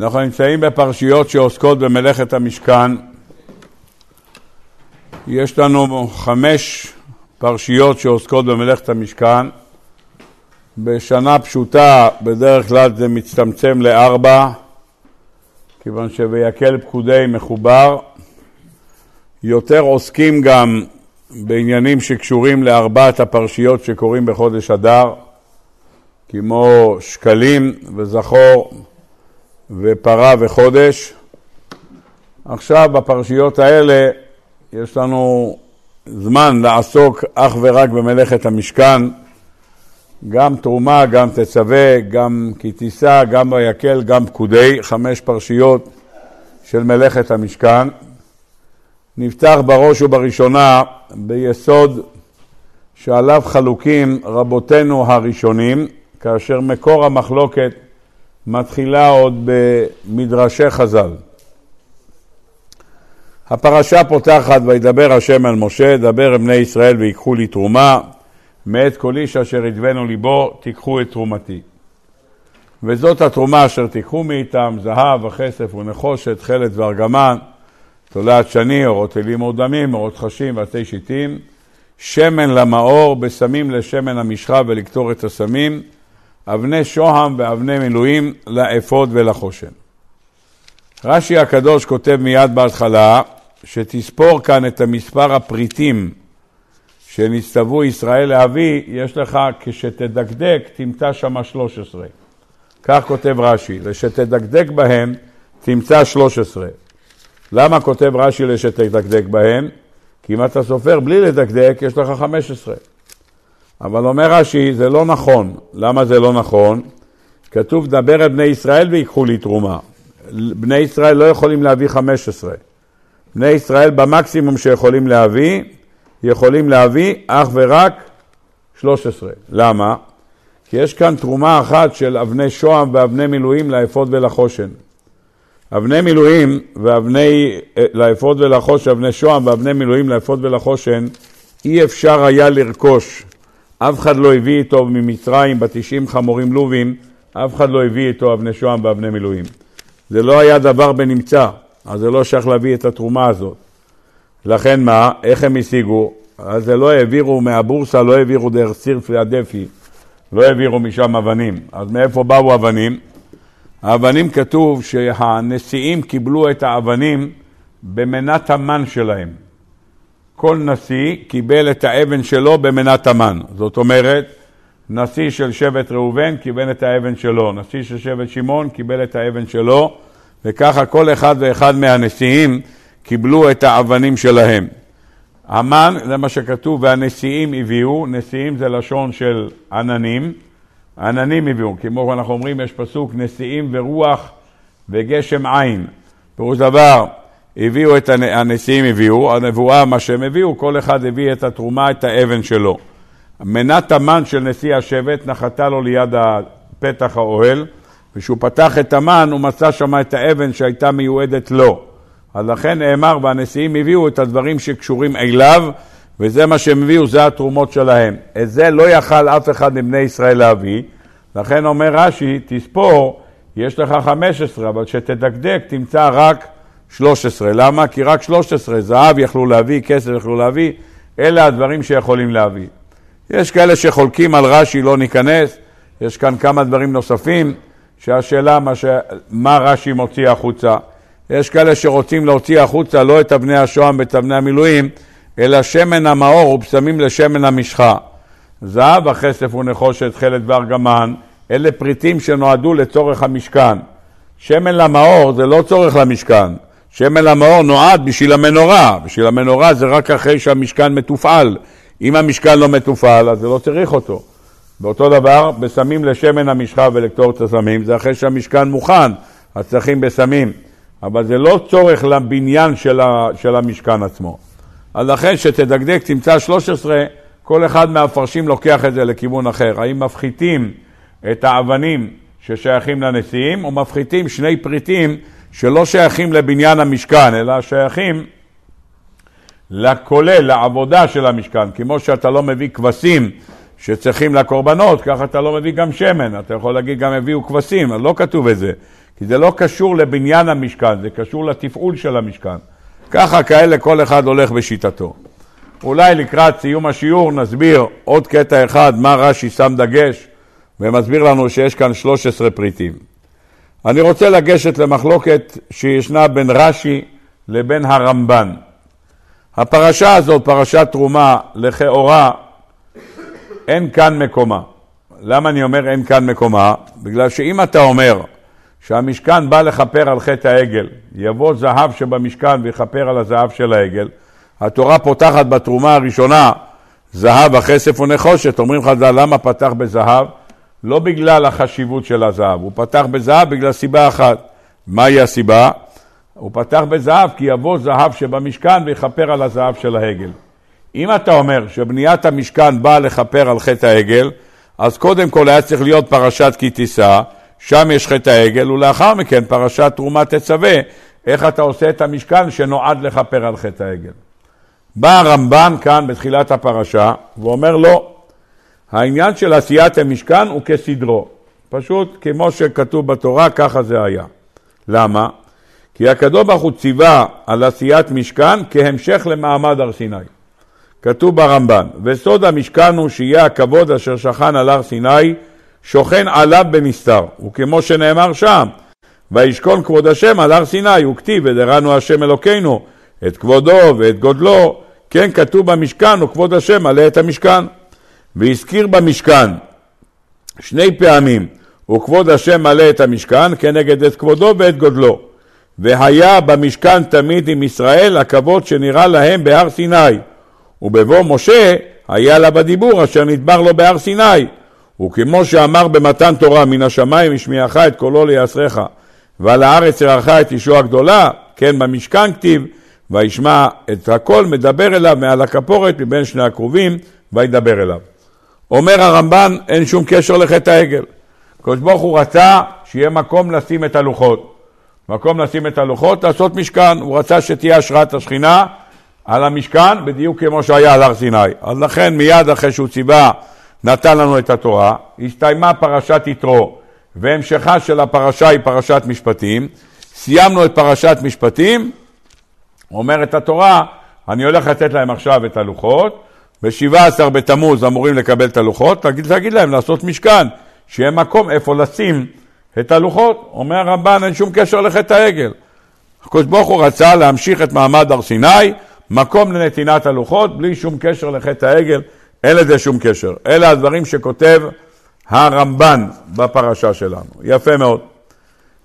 אנחנו נמצאים בפרשיות שעוסקות במלאכת המשכן. יש לנו חמש פרשיות שעוסקות במלאכת המשכן. בשנה פשוטה בדרך כלל זה מצטמצם לארבע, כיוון ש"ויקל פקודי" מחובר. יותר עוסקים גם בעניינים שקשורים לארבעת הפרשיות שקורים בחודש אדר, כמו שקלים וזכור ופרה וחודש. עכשיו בפרשיות האלה יש לנו זמן לעסוק אך ורק במלאכת המשכן, גם תרומה, גם תצווה, גם כי תישא, גם ויקל, גם פקודי, חמש פרשיות של מלאכת המשכן. נפתח בראש ובראשונה ביסוד שעליו חלוקים רבותינו הראשונים, כאשר מקור המחלוקת מתחילה עוד במדרשי חז"ל. הפרשה פותחת וידבר השם אל משה, דבר אל בני ישראל ויקחו לי תרומה, מאת כל איש אשר ידבנו ליבו תיקחו את תרומתי. וזאת התרומה אשר תיקחו מאיתם, זהב וכסף ונחושת, חלת וארגמן, תולעת שני, אורות אלים ודמים, אורות חשים ועטי שיטים, שמן למאור, בסמים לשמן המשחה ולקטור את הסמים, אבני שוהם ואבני מילואים לאפוד ולחושן. רש"י הקדוש כותב מיד בהתחלה, שתספור כאן את המספר הפריטים שנצטוו ישראל להביא, יש לך, כשתדקדק, תמצא שמה 13. כך כותב רש"י, לשתדקדק בהם, תמצא 13. למה כותב רש"י לשתדקדק בהם? כי אם אתה סופר בלי לדקדק, יש לך 15. אבל אומר רש"י, זה לא נכון. למה זה לא נכון? כתוב, דבר אל בני ישראל ויקחו לי תרומה. בני ישראל לא יכולים להביא 15. בני ישראל במקסימום שיכולים להביא, יכולים להביא אך ורק 13. למה? כי יש כאן תרומה אחת של אבני שוהם ואבני מילואים לאפוד ולחושן. אבני מילואים ואבני, אה, לאפוד ולחושן, אבני שוהם ואבני מילואים לאפוד ולחושן, אי אפשר היה לרכוש אף אחד לא הביא איתו ממצרים בתשעים חמורים לובים, אף אחד לא הביא איתו אבני שוהם ואבני מילואים. זה לא היה דבר בנמצא, אז זה לא שייך להביא את התרומה הזאת. לכן מה, איך הם השיגו? אז זה לא העבירו מהבורסה, לא העבירו דרך סירפי הדפי, לא העבירו משם אבנים. אז מאיפה באו אבנים? האבנים כתוב שהנשיאים קיבלו את האבנים במנת המן שלהם. כל נשיא קיבל את האבן שלו במנת המן. זאת אומרת, נשיא של שבט ראובן קיבל את האבן שלו, נשיא של שבט שמעון קיבל את האבן שלו, וככה כל אחד ואחד מהנשיאים קיבלו את האבנים שלהם. המן, זה מה שכתוב, והנשיאים הביאו, נשיאים זה לשון של עננים, עננים הביאו, כמו אנחנו אומרים, יש פסוק נשיאים ורוח וגשם עין. פירוש דבר, הביאו את הנשיאים הביאו, הנבואה מה שהם הביאו, כל אחד הביא את התרומה, את האבן שלו. מנת המן של נשיא השבט נחתה לו ליד פתח האוהל, וכשהוא פתח את המן הוא מצא שם את האבן שהייתה מיועדת לו. אז לכן נאמר, והנשיאים הביאו את הדברים שקשורים אליו, וזה מה שהם הביאו, זה התרומות שלהם. את זה לא יכל אף אחד מבני ישראל להביא, לכן אומר רש"י, תספור, יש לך 15, אבל כשתדקדק תמצא רק 13. למה? כי רק 13, זהב יכלו להביא, כסף יכלו להביא, אלה הדברים שיכולים להביא. יש כאלה שחולקים על רש"י, לא ניכנס, יש כאן כמה דברים נוספים, שהשאלה מה, ש... מה רש"י מוציא החוצה. יש כאלה שרוצים להוציא החוצה לא את אבני השוהם ואת אבני המילואים, אלא שמן המאור ופסמים לשמן המשחה. זהב, הכסף ונחושת, חלד וארגמן, אלה פריטים שנועדו לצורך המשכן. שמן למאור זה לא צורך למשכן, שמן המאור נועד בשביל המנורה, בשביל המנורה זה רק אחרי שהמשכן מתופעל. אם המשכן לא מתופעל, אז זה לא צריך אותו. באותו דבר, בסמים לשמן המשחה ולקטור את הסמים, זה אחרי שהמשכן מוכן, אז צריכים בסמים. אבל זה לא צורך לבניין של, ה, של המשכן עצמו. אז לכן שתדקדק, תמצא 13, כל אחד מהמפרשים לוקח את זה לכיוון אחר. האם מפחיתים את האבנים ששייכים לנשיאים, או מפחיתים שני פריטים שלא שייכים לבניין המשכן, אלא שייכים לכולל, לעבודה של המשכן. כמו שאתה לא מביא כבשים שצריכים לקורבנות, ככה אתה לא מביא גם שמן. אתה יכול להגיד גם הביאו כבשים, אבל לא כתוב את זה. כי זה לא קשור לבניין המשכן, זה קשור לתפעול של המשכן. ככה כאלה כל אחד הולך בשיטתו. אולי לקראת סיום השיעור נסביר עוד קטע אחד, מה רש"י שם דגש, ומסביר לנו שיש כאן 13 פריטים. אני רוצה לגשת למחלוקת שישנה בין רש"י לבין הרמב"ן. הפרשה הזאת, פרשת תרומה, לכאורה אין כאן מקומה. למה אני אומר אין כאן מקומה? בגלל שאם אתה אומר שהמשכן בא לכפר על חטא העגל, יבוא זהב שבמשכן ויכפר על הזהב של העגל, התורה פותחת בתרומה הראשונה זהב, הכסף ונחושת. אומרים לך, למה פתח בזהב? לא בגלל החשיבות של הזהב, הוא פתח בזהב בגלל סיבה אחת. מהי הסיבה? הוא פתח בזהב כי יבוא זהב שבמשכן ויכפר על הזהב של העגל. אם אתה אומר שבניית המשכן באה לכפר על חטא העגל, אז קודם כל היה צריך להיות פרשת כי תישא, שם יש חטא העגל, ולאחר מכן פרשת תרומה תצווה, איך אתה עושה את המשכן שנועד לכפר על חטא העגל. בא הרמב"ן כאן בתחילת הפרשה ואומר לא, העניין של עשיית המשכן הוא כסדרו. פשוט כמו שכתוב בתורה, ככה זה היה. למה? כי הקדוש ברוך הוא ציווה על עשיית משכן כהמשך למעמד הר סיני. כתוב ברמב"ן, וסוד המשכן הוא שיהיה הכבוד אשר שכן על הר סיני, שוכן עליו בנסתר. וכמו שנאמר שם, וישכון כבוד השם על הר סיני, וכתיב, ודרנו השם אלוקינו, את כבודו ואת גודלו, כן כתוב במשכן, וכבוד השם מלא את המשכן. והזכיר במשכן שני פעמים, וכבוד השם מלא את המשכן, כנגד את כבודו ואת גודלו. והיה במשכן תמיד עם ישראל הכבוד שנראה להם בהר סיני. ובבוא משה היה לה בדיבור אשר נדבר לו בהר סיני. וכמו שאמר במתן תורה, מן השמיים השמיעך את קולו ליעשרך, ועל הארץ ירעך את אישו הגדולה, כן במשכן כתיב, וישמע את הכל מדבר אליו מעל הכפורת מבין שני הכרובים, וידבר אליו. אומר הרמב"ן, אין שום קשר לחטא העגל. הקדוש ברוך הוא רצה שיהיה מקום לשים את הלוחות. מקום לשים את הלוחות, לעשות משכן. הוא רצה שתהיה השראת השכינה על המשכן, בדיוק כמו שהיה על הר סיני. אז לכן מיד אחרי שהוא ציווה, נתן לנו את התורה, הסתיימה פרשת יתרו, והמשכה של הפרשה היא פרשת משפטים. סיימנו את פרשת משפטים, אומרת התורה, אני הולך לתת להם עכשיו את הלוחות, ב-17 בתמוז אמורים לקבל את הלוחות, תגיד, תגיד להם לעשות משכן, שיהיה מקום איפה לשים את הלוחות. אומר הרמב"ן, אין שום קשר לחטא העגל. הקדוש ברוך הוא רצה להמשיך את מעמד הר סיני, מקום לנתינת הלוחות, בלי שום קשר לחטא העגל, אין לזה שום קשר. אלה הדברים שכותב הרמב"ן בפרשה שלנו. יפה מאוד.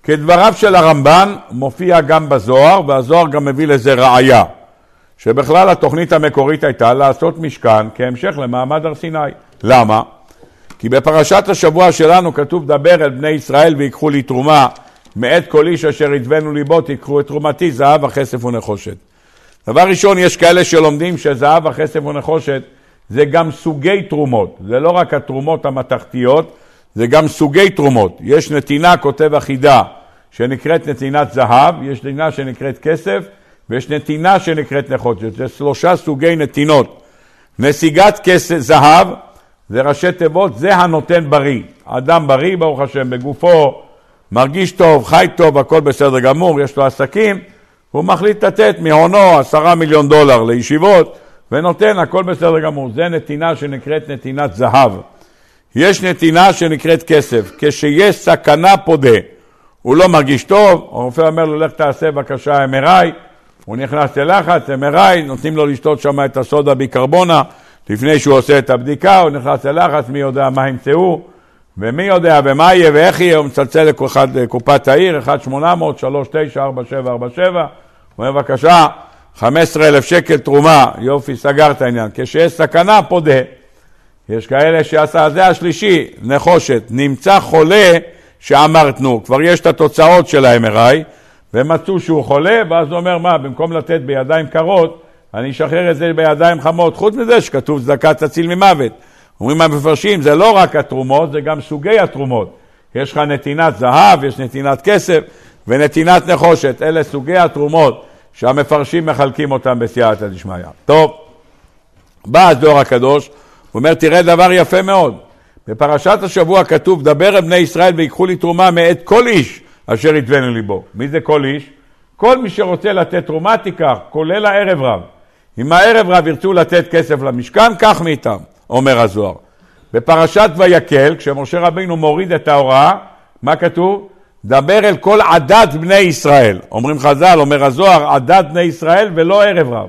כדבריו של הרמב"ן מופיע גם בזוהר, והזוהר גם מביא לזה ראיה. שבכלל התוכנית המקורית הייתה לעשות משכן כהמשך למעמד הר סיני. למה? כי בפרשת השבוע שלנו כתוב דבר אל בני ישראל ויקחו לי תרומה מאת כל איש אשר ידבנו ליבו תיקחו את תרומתי זהב, הכסף ונחושת. דבר ראשון, יש כאלה שלומדים שזהב, הכסף ונחושת זה גם סוגי תרומות, זה לא רק התרומות המתכתיות, זה גם סוגי תרומות. יש נתינה, כותב החידה, שנקראת נתינת זהב, יש נתינה שנקראת כסף, ויש נתינה שנקראת נחושת, זה שלושה סוגי נתינות. נסיגת כסף זהב, זה ראשי תיבות, זה הנותן בריא. אדם בריא, ברוך השם, בגופו, מרגיש טוב, חי טוב, הכל בסדר גמור, יש לו עסקים, הוא מחליט לתת מהונו עשרה מיליון דולר לישיבות, ונותן, הכל בסדר גמור. זה נתינה שנקראת נתינת זהב. יש נתינה שנקראת כסף. כשיש סכנה פודה, הוא לא מרגיש טוב, הרופא אומר לו, לך תעשה בבקשה MRI, הוא נכנס ללחץ, MRI, נותנים לו לשתות שם את הסודה ביקרבונה לפני שהוא עושה את הבדיקה, הוא נכנס ללחץ, מי יודע מה ימצאו, ומי יודע ומה יהיה ואיך יהיה, הוא מצלצל לקופת העיר, 1-800-394747, הוא אומר בבקשה, 15,000 שקל תרומה, יופי, סגר את העניין. כשיש סכנה, פודה. יש כאלה שעשה, זה השלישי, נחושת, נמצא חולה שאמרתנו, כבר יש את התוצאות של ה-MRI, ומצאו שהוא חולה, ואז הוא אומר, מה, במקום לתת בידיים קרות, אני אשחרר את זה בידיים חמות. חוץ מזה שכתוב צדקה תציל ממוות. אומרים המפרשים, זה לא רק התרומות, זה גם סוגי התרומות. יש לך נתינת זהב, יש נתינת כסף ונתינת נחושת. אלה סוגי התרומות שהמפרשים מחלקים אותם בסייעתא דשמיא. טוב, בא הדור הקדוש, הוא אומר, תראה דבר יפה מאוד. בפרשת השבוע כתוב, דבר אל בני ישראל ויקחו לי תרומה מאת כל איש אשר יתבנו ליבו. מי זה כל איש? כל מי שרוצה לתת תרומה תיקח, כולל הערב רב. אם הערב רב ירצו לתת כסף למשכן, קח מאיתם, אומר הזוהר. בפרשת ויקל, כשמשה רבינו מוריד את ההוראה, מה כתוב? דבר אל כל עדת בני ישראל. אומרים חז"ל, אומר הזוהר, עדת בני ישראל ולא ערב רב.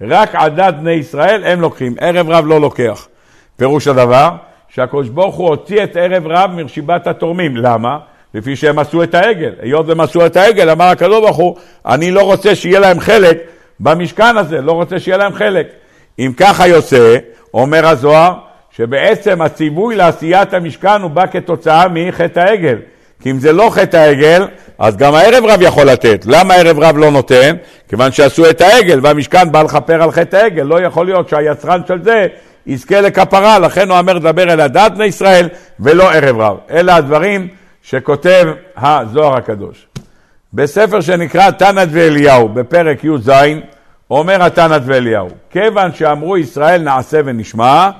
רק עדת בני ישראל הם לוקחים, ערב רב לא לוקח. פירוש הדבר, שהקדוש ברוך הוא הוציא את ערב רב מרשיבת התורמים. למה? לפי שהם עשו את העגל. היות והם עשו את העגל, אמר הקדוש ברוך הוא, אני לא רוצה שיהיה להם חלק במשכן הזה, לא רוצה שיהיה להם חלק. אם ככה יוצא, אומר הזוהר, שבעצם הציווי לעשיית המשכן הוא בא כתוצאה מחטא העגל. כי אם זה לא חטא העגל, אז גם הערב רב יכול לתת. למה הערב רב לא נותן? כיוון שעשו את העגל, והמשכן בא לכפר על חטא העגל. לא יכול להיות שהיצרן של זה יזכה לכפרה, לכן הוא אומר לדבר אל הדת בני ישראל ולא ערב רב. אלה הדברים שכותב הזוהר הקדוש. בספר שנקרא תנת ואליהו, בפרק י"ז, אומר התנת ואליהו, כיוון שאמרו ישראל נעשה ונשמע,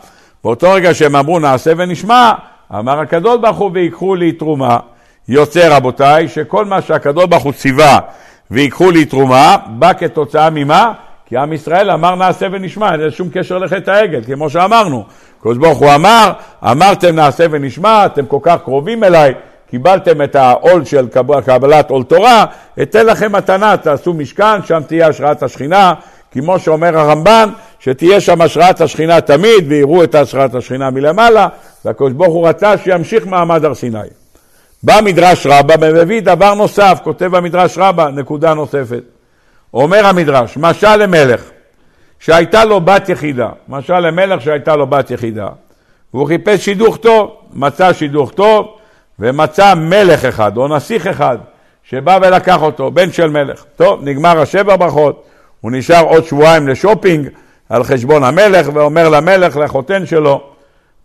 באותו רגע שהם אמרו נעשה ונשמע, אמר הקדוש ברוך הוא ויקחו לי תרומה. יוצא רבותיי, שכל מה שהקדוש ברוך הוא ציווה ויקחו לי תרומה, בא כתוצאה ממה? כי עם ישראל אמר נעשה ונשמע, אין שום קשר לחטא העגל, כמו שאמרנו. הקדוש ברוך הוא אמר, אמרתם נעשה ונשמע, אתם כל כך קרובים אליי, קיבלתם את העול של קבלת עול תורה, אתן לכם מתנה, תעשו משכן, שם תהיה השראת השכינה, כמו שאומר הרמב"ן, שתהיה שם השראת השכינה תמיד, ויראו את השראת השכינה מלמעלה, והקדוש ברוך הוא רצה שימשיך מעמד הר סיני. בא מדרש רבה ומביא דבר נוסף, כותב במדרש רבה, נקודה נוספת. אומר המדרש, משל למלך שהייתה לו בת יחידה, משל למלך שהייתה לו בת יחידה, והוא חיפש שידוך טוב, מצא שידוך טוב, ומצא מלך אחד או נסיך אחד שבא ולקח אותו, בן של מלך. טוב, נגמר השבע ברכות, הוא נשאר עוד שבועיים לשופינג על חשבון המלך, ואומר למלך, לחותן שלו,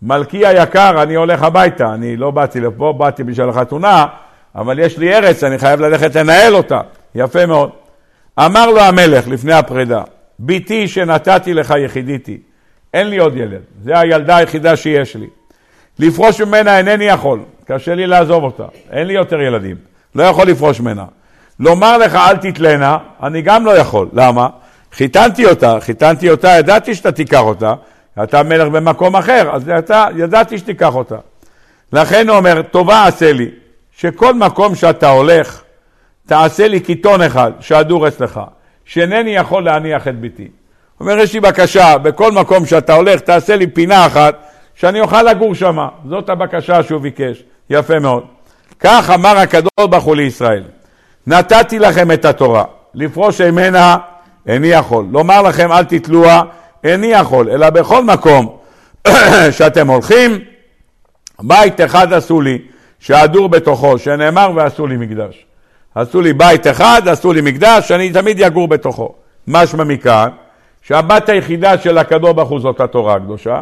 מלכי היקר, אני הולך הביתה, אני לא באתי לפה, באתי בשביל החתונה, אבל יש לי ארץ, אני חייב ללכת לנהל אותה. יפה מאוד. אמר לו המלך לפני הפרידה, בתי שנתתי לך יחידיתי, אין לי עוד ילד, זו הילדה היחידה שיש לי. לפרוש ממנה אינני יכול, קשה לי לעזוב אותה, אין לי יותר ילדים, לא יכול לפרוש ממנה. לומר לך אל תתלנה, אני גם לא יכול, למה? חיתנתי אותה, חיתנתי אותה, ידעתי שאתה תיקח אותה, אתה מלך במקום אחר, אז אתה, ידעתי שתיקח אותה. לכן הוא אומר, טובה עשה לי, שכל מקום שאתה הולך, תעשה לי קיטון אחד שאדור אצלך, שאינני יכול להניח את ביתי. הוא אומר, יש לי בקשה, בכל מקום שאתה הולך, תעשה לי פינה אחת, שאני אוכל לגור שם. זאת הבקשה שהוא ביקש. יפה מאוד. כך אמר הקדוש ברוך הוא לישראל, נתתי לכם את התורה, לפרוש ממנה איני יכול. לומר לכם אל תתלוה, איני יכול, אלא בכל מקום שאתם הולכים, בית אחד עשו לי, שאדור בתוכו, שנאמר ועשו לי מקדש. עשו לי בית אחד, עשו לי מקדש, שאני תמיד יגור בתוכו. משמע מכאן, שהבת היחידה של הקדוש ברוך הוא זאת התורה הקדושה.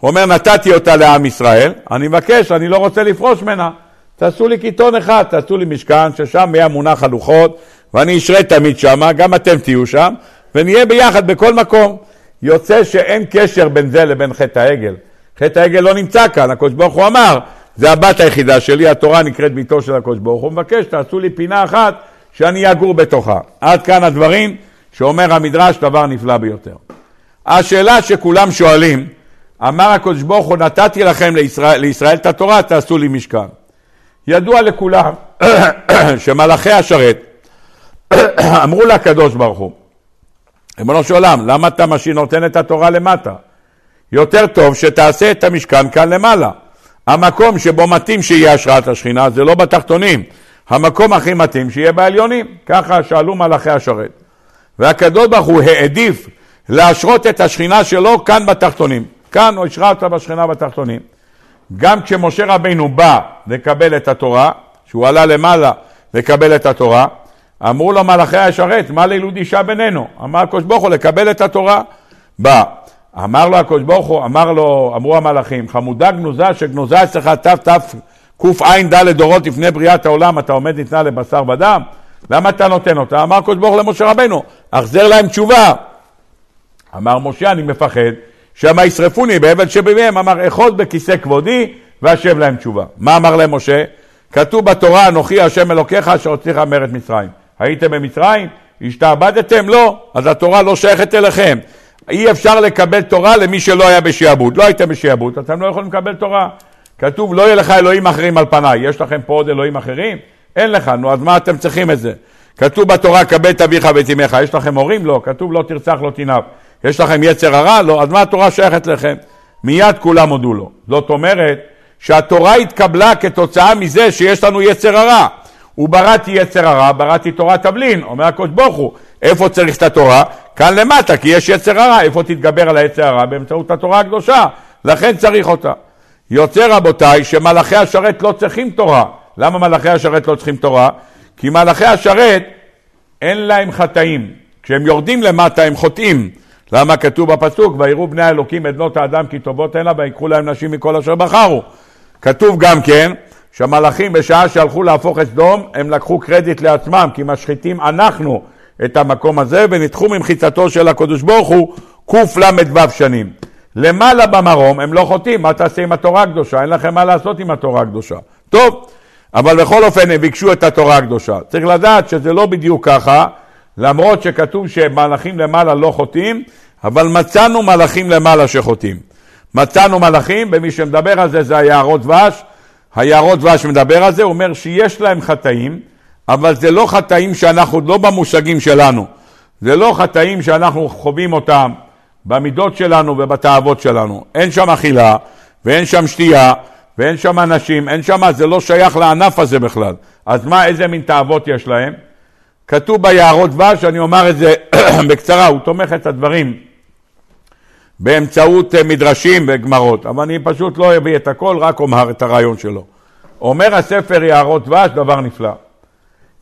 הוא אומר, נתתי אותה לעם ישראל, אני מבקש, אני לא רוצה לפרוש ממנה. תעשו לי קיטון אחד, תעשו לי משכן, ששם יהיה מונח הלוחות, ואני אשרה תמיד שם, גם אתם תהיו שם, ונהיה ביחד בכל מקום. יוצא שאין קשר בין זה לבין חטא העגל. חטא העגל לא נמצא כאן, הקדוש ברוך הוא אמר, זה הבת היחידה שלי, התורה נקראת ביתו של הקדוש ברוך הוא, מבקש, תעשו לי פינה אחת שאני אגור בתוכה. עד כאן הדברים שאומר המדרש, דבר נפלא ביותר. השאלה שכולם שואלים, אמר הקדוש ברוך הוא, נתתי לכם לישראל, לישראל את התורה, תעשו לי משכן. ידוע לכולם שמלאכי השרת אמרו לקדוש ברוך הוא, ריבונו של עולם, למה אתה משאיר נותן את התורה למטה? יותר טוב שתעשה את המשכן כאן למעלה. המקום שבו מתאים שיהיה השראת השכינה זה לא בתחתונים, המקום הכי מתאים שיהיה בעליונים. ככה שאלו מלאכי השרת. והקדוש ברוך הוא העדיף להשרות את השכינה שלו כאן בתחתונים. כאן הוא השרה אותה בשכינה בתחתונים. גם כשמשה רבינו בא לקבל את התורה, שהוא עלה למעלה לקבל את התורה, אמרו לו מלאכי השרת, מה לילוד אישה בינינו? אמר הקדוש ברוך הוא לקבל את התורה. בא. אמר לו הקדוש ברוך הוא, אמר לו, אמרו המלאכים, חמודה גנוזה שגנוזה אצלך תתקע"ד דורות לפני בריאת העולם, אתה עומד ניתנה לבשר ודם? למה אתה נותן אותה? אמר הקדוש ברוך הוא למשה רבנו, החזר להם תשובה. אמר משה, אני מפחד שמא ישרפוני באבל שבימיהם. אמר, אחוז בכיסא כבודי ואשב להם תשובה. מה אמר להם משה? כתוב בתורה, אנוכי השם אלוקיך אשר הוצאך מארץ מצרים. הייתם במצרים? השתעבדתם? לא. אז התורה לא שייכת אליכם. אי אפשר לקבל תורה למי שלא היה בשעבוד. לא הייתם בשעבוד, אתם לא יכולים לקבל תורה. כתוב, לא יהיה לך אלוהים אחרים על פניי. יש לכם פה עוד אלוהים אחרים? אין לך, נו, אז מה אתם צריכים את זה? כתוב בתורה, כבד את אביך ואת אמך. יש לכם הורים? לא. כתוב, לא תרצח, לא תנאף. יש לכם יצר הרע? לא. אז מה התורה שייכת לכם? מיד כולם הודו לו. זאת אומרת, שהתורה התקבלה כתוצאה מזה שיש לנו יצר הרע. ובראתי יצר הרע, בראתי תורת תבלין, אומר הקדוש ברוך הוא, איפה צריך את התורה? כאן למטה, כי יש יצר הרע, איפה תתגבר על היצר הרע? באמצעות התורה הקדושה, לכן צריך אותה. יוצא רבותיי שמלאכי השרת לא צריכים תורה. למה מלאכי השרת לא צריכים תורה? כי מלאכי השרת אין להם חטאים. כשהם יורדים למטה הם חוטאים. למה כתוב בפסוק, ויראו בני האלוקים את בנות האדם כי טובות הנה ויקחו להם נשים מכל אשר בחרו. כתוב גם כן שהמלאכים בשעה שהלכו להפוך את סדום, הם לקחו קרדיט לעצמם, כי משחיתים אנחנו את המקום הזה, ונדחו ממחיצתו של הקדוש ברוך הוא קל"ו שנים. למעלה במרום הם לא חוטאים, מה תעשה עם התורה הקדושה? אין לכם מה לעשות עם התורה הקדושה. טוב, אבל בכל אופן הם ביקשו את התורה הקדושה. צריך לדעת שזה לא בדיוק ככה, למרות שכתוב שמלאכים למעלה לא חוטאים, אבל מצאנו מלאכים למעלה שחוטאים. מצאנו מלאכים, ומי שמדבר על זה זה היערות דבש. היערות דבש מדבר על זה, הוא אומר שיש להם חטאים, אבל זה לא חטאים שאנחנו, לא במושגים שלנו. זה לא חטאים שאנחנו חווים אותם במידות שלנו ובתאוות שלנו. אין שם אכילה, ואין שם שתייה, ואין שם אנשים, אין שם, זה לא שייך לענף הזה בכלל. אז מה, איזה מין תאוות יש להם? כתוב ביערות דבש, אני אומר את זה בקצרה, הוא תומך את הדברים באמצעות אה, מדרשים וגמרות, אבל אני פשוט לא אביא את הכל, רק אומר את הרעיון שלו. אומר הספר יערות דבש דבר נפלא.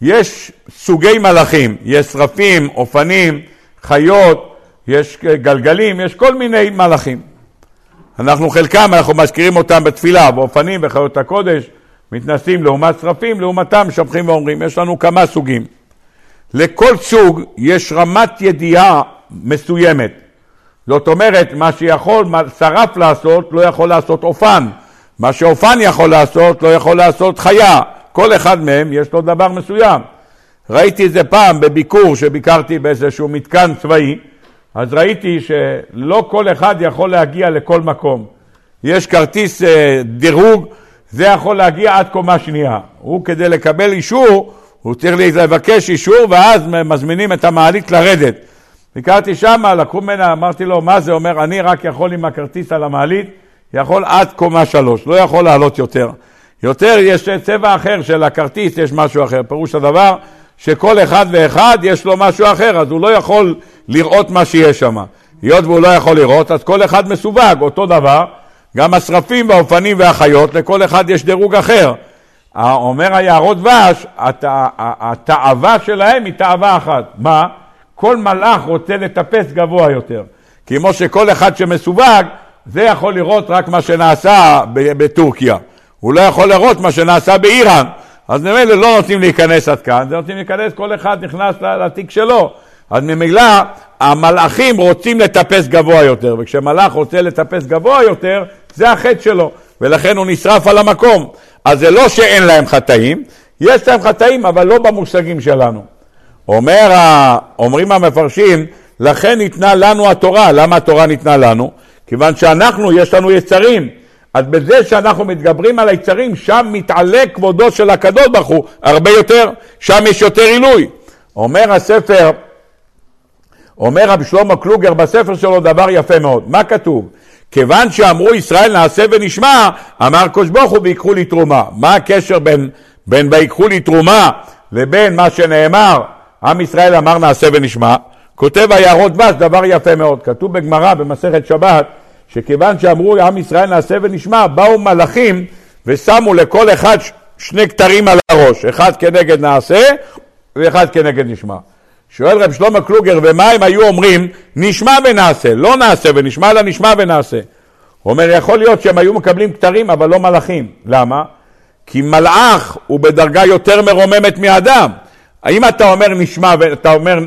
יש סוגי מלאכים, יש שרפים, אופנים, חיות, יש גלגלים, יש כל מיני מלאכים. אנחנו חלקם, אנחנו מזכירים אותם בתפילה, באופנים וחיות הקודש, מתנסים לעומת שרפים, לעומתם משבחים ואומרים, יש לנו כמה סוגים. לכל סוג יש רמת ידיעה מסוימת. זאת אומרת, מה שיכול שרף לעשות, לא יכול לעשות אופן. מה שאופן יכול לעשות, לא יכול לעשות חיה. כל אחד מהם יש לו דבר מסוים. ראיתי את זה פעם בביקור שביקרתי באיזשהו מתקן צבאי, אז ראיתי שלא כל אחד יכול להגיע לכל מקום. יש כרטיס אה, דירוג, זה יכול להגיע עד קומה שנייה. הוא כדי לקבל אישור, הוא צריך לבקש אישור ואז מזמינים את המעלית לרדת. ביקרתי שמה, לקחו ממנה, אמרתי לו, מה זה אומר? אני רק יכול עם הכרטיס על המעלית, יכול עד קומה שלוש, לא יכול לעלות יותר. יותר יש צבע אחר של הכרטיס, יש משהו אחר. פירוש הדבר שכל אחד ואחד יש לו משהו אחר, אז הוא לא יכול לראות מה שיש שם. היות והוא לא יכול לראות, אז כל אחד מסווג, אותו דבר. גם השרפים והאופנים והחיות, לכל אחד יש דירוג אחר. אומר היערות דבש, התאווה שלהם היא תאווה אחת. מה? כל מלאך רוצה לטפס גבוה יותר. כמו שכל אחד שמסווג, זה יכול לראות רק מה שנעשה בטורקיה. הוא לא יכול לראות מה שנעשה באיראן. אז ממילא לא נותנים להיכנס עד כאן, זה נותנים להיכנס, כל אחד נכנס לתיק שלו. אז ממילא המלאכים רוצים לטפס גבוה יותר, וכשמלאך רוצה לטפס גבוה יותר, זה החטא שלו, ולכן הוא נשרף על המקום. אז זה לא שאין להם חטאים, יש להם חטאים, אבל לא במושגים שלנו. אומר, אומרים המפרשים, לכן ניתנה לנו התורה. למה התורה ניתנה לנו? כיוון שאנחנו, יש לנו יצרים. אז בזה שאנחנו מתגברים על היצרים, שם מתעלה כבודו של הקדוש ברוך הוא הרבה יותר, שם יש יותר עילוי. אומר הספר, אומר רב שלמה קלוגר בספר שלו דבר יפה מאוד. מה כתוב? כיוון שאמרו ישראל נעשה ונשמע, אמר קדוש ברוך הוא ויקחו לי תרומה. מה הקשר בין, בין ויקחו לי תרומה לבין מה שנאמר עם ישראל אמר נעשה ונשמע, כותב היערות דבש דבר יפה מאוד, כתוב בגמרא במסכת שבת, שכיוון שאמרו עם ישראל נעשה ונשמע, באו מלאכים ושמו לכל אחד שני כתרים על הראש, אחד כנגד נעשה ואחד כנגד נשמע. שואל רב שלמה קלוגר, ומה הם היו אומרים נשמע ונעשה, לא נעשה ונשמע, אלא נשמע ונעשה. הוא אומר, יכול להיות שהם היו מקבלים כתרים, אבל לא מלאכים. למה? כי מלאך הוא בדרגה יותר מרוממת מאדם. האם אתה אומר נשמע, אתה אומר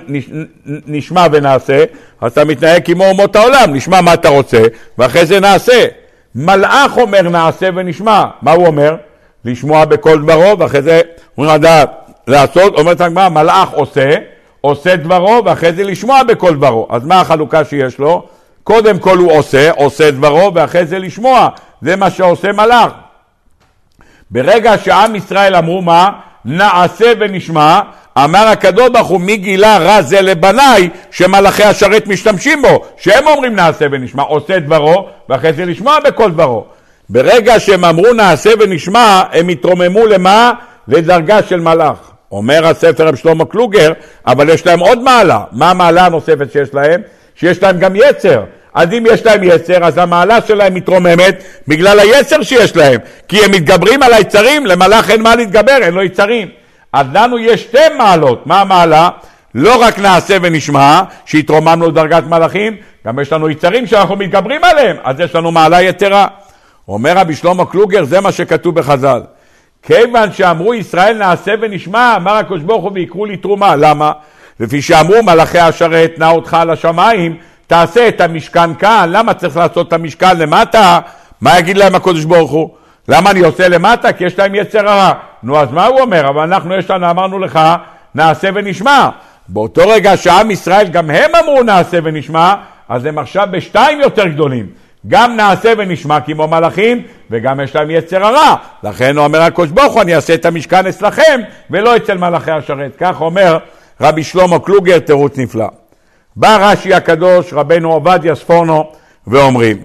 נשמע ונעשה, אז אתה מתנהג כמו אומות העולם, נשמע מה אתה רוצה, ואחרי זה נעשה. מלאך אומר נעשה ונשמע, מה הוא אומר? לשמוע בכל דברו, ואחרי זה אומרים לדעת לעשות, אומרת הגמרא, מלאך עושה, עושה דברו, ואחרי זה לשמוע בכל דברו. אז מה החלוקה שיש לו? קודם כל הוא עושה, עושה דברו, ואחרי זה לשמוע. זה מה שעושה מלאך. ברגע שעם ישראל אמרו מה? נעשה ונשמע, אמר הקדוש ברוך הוא מי גילה רע זה לבניי שמלאכי השרת משתמשים בו שהם אומרים נעשה ונשמע עושה דברו ואחרי זה לשמוע בכל דברו ברגע שהם אמרו נעשה ונשמע הם התרוממו למה? לדרגה של מלאך אומר הספר רב שלמה קלוגר אבל יש להם עוד מעלה מה המעלה הנוספת שיש להם? שיש להם גם יצר אז אם יש להם יצר, אז המעלה שלהם מתרוממת בגלל היצר שיש להם. כי הם מתגברים על היצרים, למלאך אין מה להתגבר, אין לו יצרים. אז לנו יש שתי מעלות. מה המעלה? לא רק נעשה ונשמע, שהתרוממנו לדרגת מלאכים, גם יש לנו יצרים שאנחנו מתגברים עליהם, אז יש לנו מעלה יתרה. אומר רבי שלמה קלוגר, זה מה שכתוב בחז"ל. כיוון שאמרו ישראל נעשה ונשמע, אמר הקדוש ברוך הוא ויקראו לי תרומה. למה? לפי שאמרו מלאכי השרת נע אותך על השמיים, תעשה את המשכן כאן, למה צריך לעשות את המשכן למטה? מה יגיד להם הקדוש ברוך הוא? למה אני עושה למטה? כי יש להם יצר הרע. נו, אז מה הוא אומר? אבל אנחנו יש לנו, אמרנו לך, נעשה ונשמע. באותו רגע שעם ישראל, גם הם אמרו נעשה ונשמע, אז הם עכשיו בשתיים יותר גדולים. גם נעשה ונשמע כמו מלאכים, וגם יש להם יצר הרע. לכן הוא אומר הקדוש ברוך הוא, אני אעשה את המשכן אצלכם, ולא אצל מלאכי השרת. כך אומר רבי שלמה קלוגר, תירוץ נפלא. בא רש"י הקדוש, רבנו עובדיה ספורנו, ואומרים,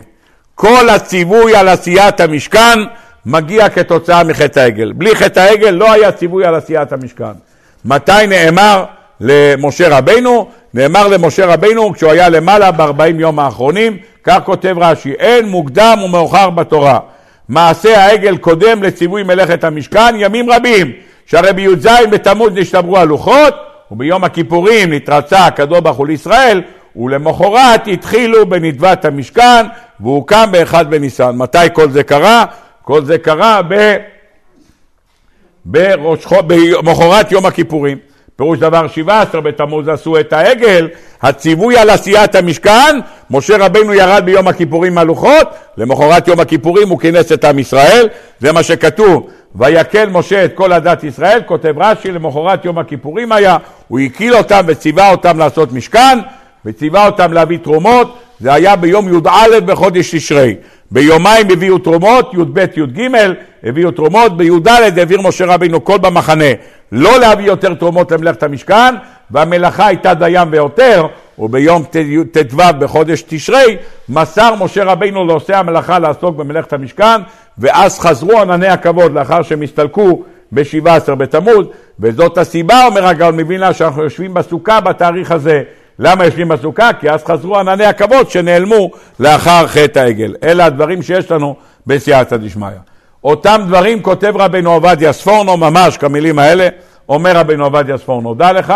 כל הציווי על עשיית המשכן מגיע כתוצאה מחטא העגל. בלי חטא העגל לא היה ציווי על עשיית המשכן. מתי נאמר למשה רבנו? נאמר למשה רבנו כשהוא היה למעלה בארבעים יום האחרונים, כך כותב רש"י, אין מוקדם ומאוחר בתורה. מעשה העגל קודם לציווי מלאכת המשכן ימים רבים, שהרי בי"ז בתמוז נשתברו הלוחות, וביום הכיפורים נתרצה הקדוש ברוך הוא לישראל, ולמחרת התחילו בנדבת המשכן, והוא קם באחד בניסן. מתי כל זה קרה? כל זה קרה ב... בראש... במחרת יום הכיפורים. פירוש דבר 17 בתמוז עשו את העגל, הציווי על עשיית המשכן, משה רבנו ירד ביום הכיפורים מהלוחות, למחרת יום הכיפורים הוא כינס את עם ישראל, זה מה שכתוב, ויקל משה את כל עדת ישראל, כותב רש"י, למחרת יום הכיפורים היה, הוא הקיל אותם וציווה אותם לעשות משכן, וציווה אותם להביא תרומות, זה היה ביום י"א בחודש תשרי. ביומיים הביאו תרומות, י"ב, י"ג, הביאו תרומות, בי"ד העביר משה רבינו קול במחנה לא להביא יותר תרומות למלאכת המשכן, והמלאכה הייתה דיין ויותר, וביום ט"ו בחודש תשרי מסר משה רבינו לעושי המלאכה לעסוק במלאכת המשכן, ואז חזרו ענני הכבוד לאחר שהם הסתלקו ב-17 בתמוז, וזאת הסיבה, אומר הגאון מווילנה, שאנחנו יושבים בסוכה בתאריך הזה. למה יושבים בסוכה? כי אז חזרו ענני הכבוד שנעלמו לאחר חטא העגל. אלה הדברים שיש לנו בסייעתא דשמיא. אותם דברים כותב רבנו עובדיה ספורנו, ממש כמילים האלה, אומר רבנו עובדיה ספורנו, דע לך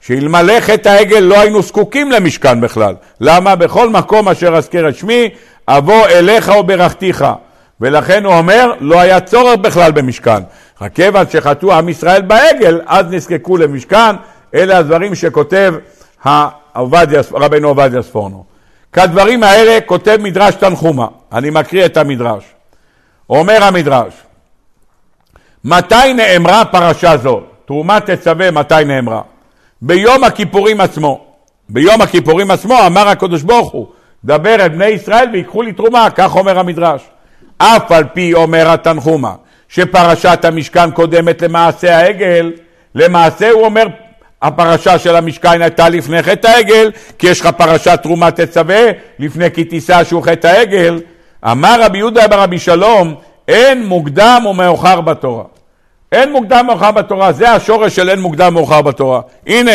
שאלמלא חטא העגל לא היינו זקוקים למשכן בכלל. למה? בכל מקום אשר אזכר את שמי, אבוא אליך וברכתיך. ולכן הוא אומר, לא היה צורך בכלל במשכן. רק כיוון שחטאו עם ישראל בעגל, אז נזקקו למשכן. אלה הדברים שכותב העובדיה, רבנו עובדיה ספורנו. כדברים האלה כותב מדרש תנחומה. אני מקריא את המדרש. אומר המדרש, מתי נאמרה פרשה זו? תרומת תצווה מתי נאמרה? ביום הכיפורים עצמו. ביום הכיפורים עצמו אמר הקדוש ברוך הוא, דבר אל בני ישראל ויקחו לי תרומה, כך אומר המדרש. אף על פי אומר התנחומה, שפרשת המשכן קודמת למעשה העגל, למעשה הוא אומר הפרשה של המשכן הייתה לפני חטא העגל, כי יש לך פרשת תרומת תצווה לפני כי תישא שהוא חטא העגל. אמר רבי יהודה ברבי שלום, אין מוקדם ומאוחר בתורה. אין מוקדם ומאוחר בתורה, זה השורש של אין מוקדם ומאוחר בתורה. הנה,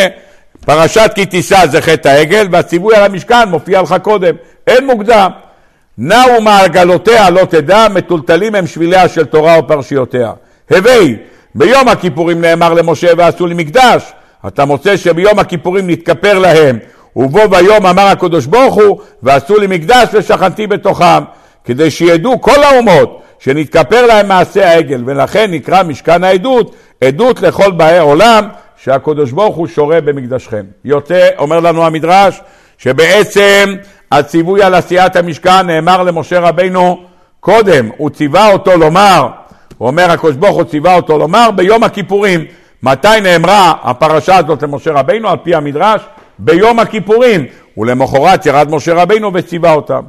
פרשת כי תישא זה חטא העגל, והציווי על המשכן מופיע לך קודם. אין מוקדם. נעו מעגלותיה לא תדע, מטולטלים הם שביליה של תורה ופרשיותיה. הווי, ביום הכיפורים נאמר למשה ועשו לי מקדש. אתה מוצא שביום הכיפורים נתכפר להם, ובו ביום אמר הקדוש ברוך הוא, ועשו לי מקדש ושכנתי בתוכם, כדי שידעו כל האומות שנתכפר להם מעשה העגל, ולכן נקרא משכן העדות, עדות לכל באי עולם, שהקדוש ברוך הוא שורה במקדשכם. יוצא, אומר לנו המדרש, שבעצם הציווי על עשיית המשכן נאמר למשה רבינו קודם, הוא ציווה אותו לומר, הוא אומר, הקדוש ברוך הוא ציווה אותו לומר ביום הכיפורים. מתי נאמרה הפרשה הזאת למשה רבינו על פי המדרש? ביום הכיפורים. ולמחרת ירד משה רבינו וציווה אותם.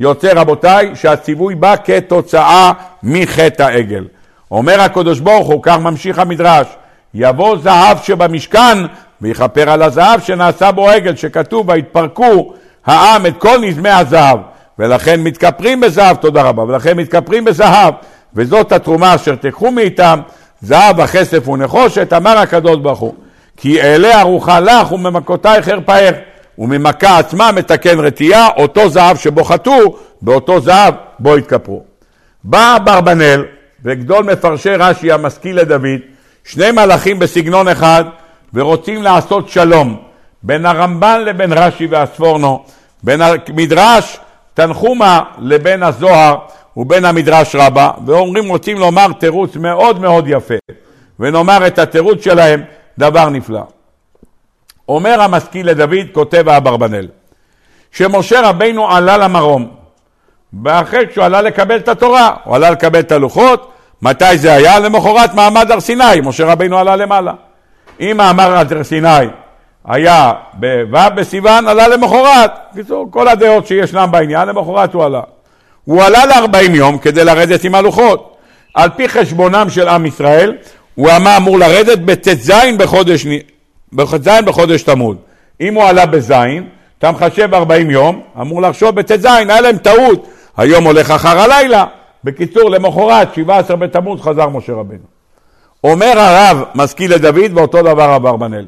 יוצא רבותיי שהציווי בא כתוצאה מחטא העגל. אומר הקדוש ברוך הוא, כך ממשיך המדרש, יבוא זהב שבמשכן ויכפר על הזהב שנעשה בו עגל, שכתוב ויתפרקו העם את כל נזמי הזהב, ולכן מתכפרים בזהב, תודה רבה, ולכן מתכפרים בזהב, וזאת התרומה אשר תיקחו מאיתם, זהב הכסף ונחושת, אמר הקדוש ברוך הוא, כי אעלה ארוחה לך וממכותייך ארפאך, וממכה עצמה מתקן רתיעה, אותו זהב שבו חטאו, באותו זהב בו התכפרו. בא אברבנאל, וגדול מפרשי רש"י המשכיל לדוד, שני מלאכים בסגנון אחד, ורוצים לעשות שלום בין הרמב"ן לבין רש"י והספורנו, בין המדרש תנחומה לבין הזוהר ובין המדרש רבה, ואומרים רוצים לומר תירוץ מאוד מאוד יפה, ונאמר את התירוץ שלהם דבר נפלא. אומר המשכיל לדוד, כותב האברבנאל, שמשה רבינו עלה למרום, ואחרי שהוא עלה לקבל את התורה, הוא עלה לקבל את הלוחות, מתי זה היה? למחרת מעמד הר סיני, משה רבינו עלה למעלה. אם מאמר הר סיני היה בו' בסיוון, עלה למחרת. בקיצור, כל הדעות שישנם בעניין, למחרת הוא עלה. הוא עלה ל-40 יום כדי לרדת עם הלוחות. על פי חשבונם של עם ישראל, הוא היה אמור לרדת בט"ז בחודש, בט"ז בחודש תמוז. אם הוא עלה בז', אתה מחשב 40 יום, אמור לחשוב בט"ז, היה להם טעות. היום הולך אחר הלילה. בקיצור, למחרת, 17 בתמוז, חזר משה רבנו. אומר הרב, משכיל לדוד, ואותו דבר אברבנאל.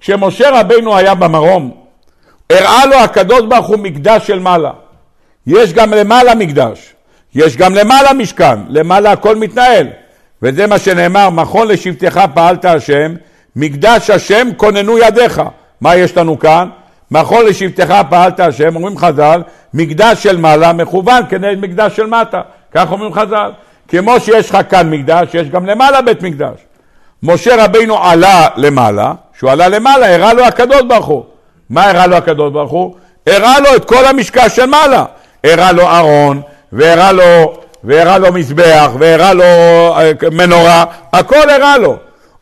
כשמשה רבנו היה במרום, הראה לו הקדוש ברוך הוא מקדש של מעלה. יש גם למעלה מקדש, יש גם למעלה משכן, למעלה הכל מתנהל. וזה מה שנאמר, מכון לשבטך פעלת השם, מקדש השם כוננו ידיך. מה יש לנו כאן? מכון לשבטך פעלת השם, אומרים חז"ל, מקדש של מעלה מכוון כנגד מקדש של מטה. כך אומרים חז"ל. כמו שיש לך כאן מקדש, יש גם למעלה בית מקדש. משה רבינו עלה למעלה, כשהוא עלה למעלה, הראה לו הקדוש ברוך הוא. מה הראה לו הקדוש ברוך הוא? הראה לו את כל המשקע של מעלה. הראה לו ארון, והראה לו, והראה לו מזבח, והראה לו אה, מנורה, הכל הראה לו.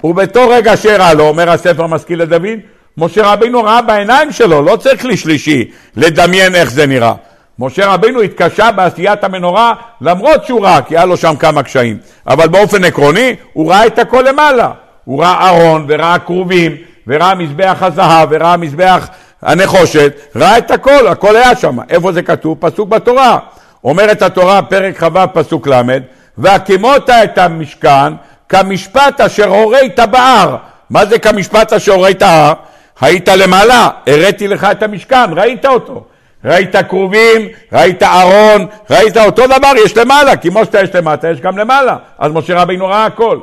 ובתור רגע שהראה לו, אומר הספר משכיל לדוד, משה רבינו ראה בעיניים שלו, לא צריך כלי שלישי לדמיין איך זה נראה. משה רבינו התקשה בעשיית המנורה למרות שהוא ראה, כי היה לו שם כמה קשיים. אבל באופן עקרוני הוא ראה את הכל למעלה. הוא ראה ארון וראה כרובים וראה מזבח הזהב וראה מזבח הנחושת, ראה את הכל, הכל היה שם. איפה זה כתוב? פסוק בתורה. אומרת התורה, פרק כ"ו, פסוק ל', והקימות את המשכן כמשפט אשר הורית בהר. מה זה כמשפט אשר הורית ההר? היית למעלה, הראתי לך את המשכן, ראית אותו. ראית כרובים, ראית ארון, ראית אותו דבר, יש למעלה, כמו שאתה יש למטה, יש גם למעלה. אז משה רבינו ראה הכל.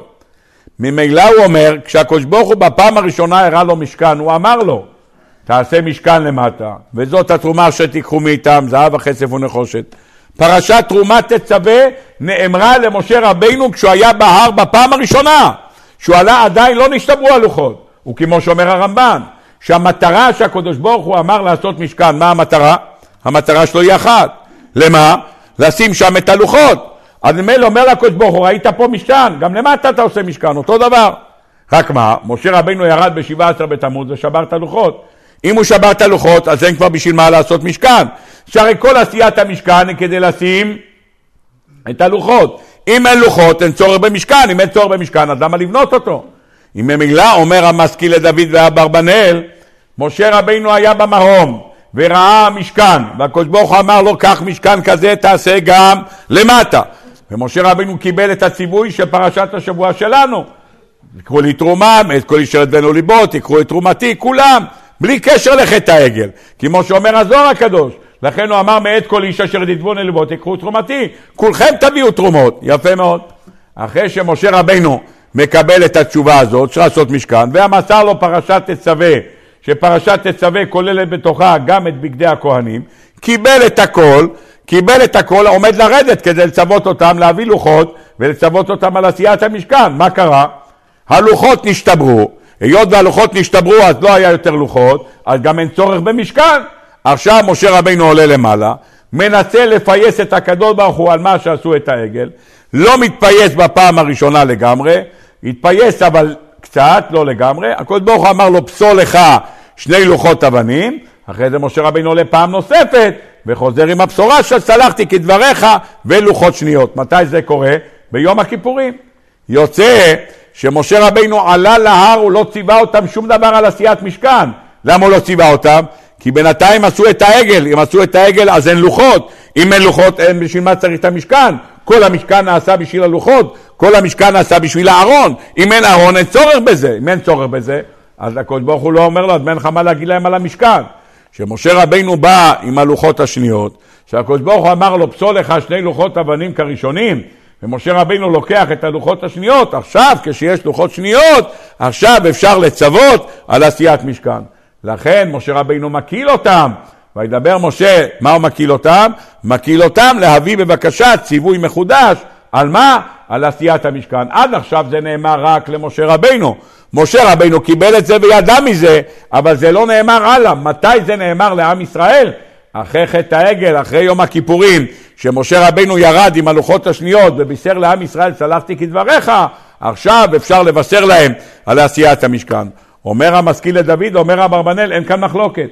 ממילא הוא אומר, כשהקדוש ברוך הוא בפעם הראשונה הראה לו משכן, הוא אמר לו, תעשה משכן למטה, וזאת התרומה שתיקחו מאיתם, זהב הכסף ונחושת. פרשת תרומה תצווה נאמרה למשה רבינו כשהוא היה בהר בפעם הראשונה. כשהוא עלה עדיין לא נשתברו הלוחות. וכמו שאומר הרמב"ן, שהמטרה שהקדוש ברוך הוא אמר לעשות משכן, מה המטרה? המטרה שלו היא אחת. למה? לשים שם את הלוחות. אז ממילא אומר לקדוש ברוך הוא, ראית פה משכן, גם למטה אתה עושה משכן, אותו דבר. רק מה, משה רבינו ירד ב-17 בתמוז ושבר את הלוחות. אם הוא שבר את הלוחות, אז אין כבר בשביל מה לעשות משכן. שהרי כל עשיית המשכן היא כדי לשים את הלוחות. אם אין לוחות, אין צורך במשכן. אם אין צורך במשכן, אז למה לבנות אותו? אם ממילא אומר המשכיל לדוד ואברבנאל, משה רבינו היה במרום, וראה משכן, והקדוש ברוך הוא אמר לו, קח משכן כזה, תעשה גם למטה. ומשה רבינו קיבל את הציווי של פרשת השבוע שלנו. תקחו לי תרומה, את כל איש בנו ליבו, תקחו את תרומתי, כולם, בלי קשר לחטא העגל. כמו שאומר הזוהר הקדוש, לכן הוא אמר מאת כל איש אשר ידבון ללבו, תקחו תרומתי, כולכם תביאו תרומות. יפה מאוד. אחרי שמשה רבינו מקבל את התשובה הזאת, אפשר לעשות משכן, והמסר לו פרשת תצווה שפרשת תצווה כוללת בתוכה גם את בגדי הכהנים, קיבל את הכל, קיבל את הכל, עומד לרדת כדי לצוות אותם, להביא לוחות ולצוות אותם על עשיית המשכן. מה קרה? הלוחות נשתברו, היות והלוחות נשתברו אז לא היה יותר לוחות, אז גם אין צורך במשכן. עכשיו משה רבינו עולה למעלה, מנסה לפייס את הקדוש ברוך הוא על מה שעשו את העגל, לא מתפייס בפעם הראשונה לגמרי, התפייס אבל קצת, לא לגמרי, הקדוש ברוך הוא אמר לו פסול לך שני לוחות אבנים, אחרי זה משה רבינו עולה פעם נוספת וחוזר עם הבשורה של סלחתי כדבריך ולוחות שניות. מתי זה קורה? ביום הכיפורים. יוצא שמשה רבינו עלה להר, הוא לא ציווה אותם שום דבר על עשיית משכן. למה הוא לא ציווה אותם? כי בינתיים עשו את העגל, אם עשו את העגל אז אין לוחות, אם אין לוחות אין בשביל מה צריך את המשכן, כל המשכן נעשה בשביל הלוחות, כל המשכן נעשה בשביל הארון, אם אין ארון אין צורך בזה, אם אין צורך בזה, אז הקדוש ברוך הוא לא אומר לו, אז אין לך מה להגיד להם על המשכן. כשמשה רבינו בא עם הלוחות השניות, שהקדוש ברוך הוא אמר לו, פסול לך שני לוחות אבנים כראשונים, ומשה רבינו לוקח את הלוחות השניות, עכשיו כשיש לוחות שניות, עכשיו אפשר לצוות על עשיית משכן. לכן משה רבינו מקיל אותם, וידבר משה, מה הוא מקיל אותם? מקיל אותם להביא בבקשה ציווי מחודש, על מה? על עשיית המשכן. עד עכשיו זה נאמר רק למשה רבינו. משה רבינו קיבל את זה וידע מזה, אבל זה לא נאמר הלאה. מתי זה נאמר לעם ישראל? אחרי חטא העגל, אחרי יום הכיפורים, שמשה רבינו ירד עם הלוחות השניות ובישר לעם ישראל, סלחתי כדבריך, עכשיו אפשר לבשר להם על עשיית המשכן. אומר המשכיל לדוד, אומר אברבנאל, אין כאן מחלוקת.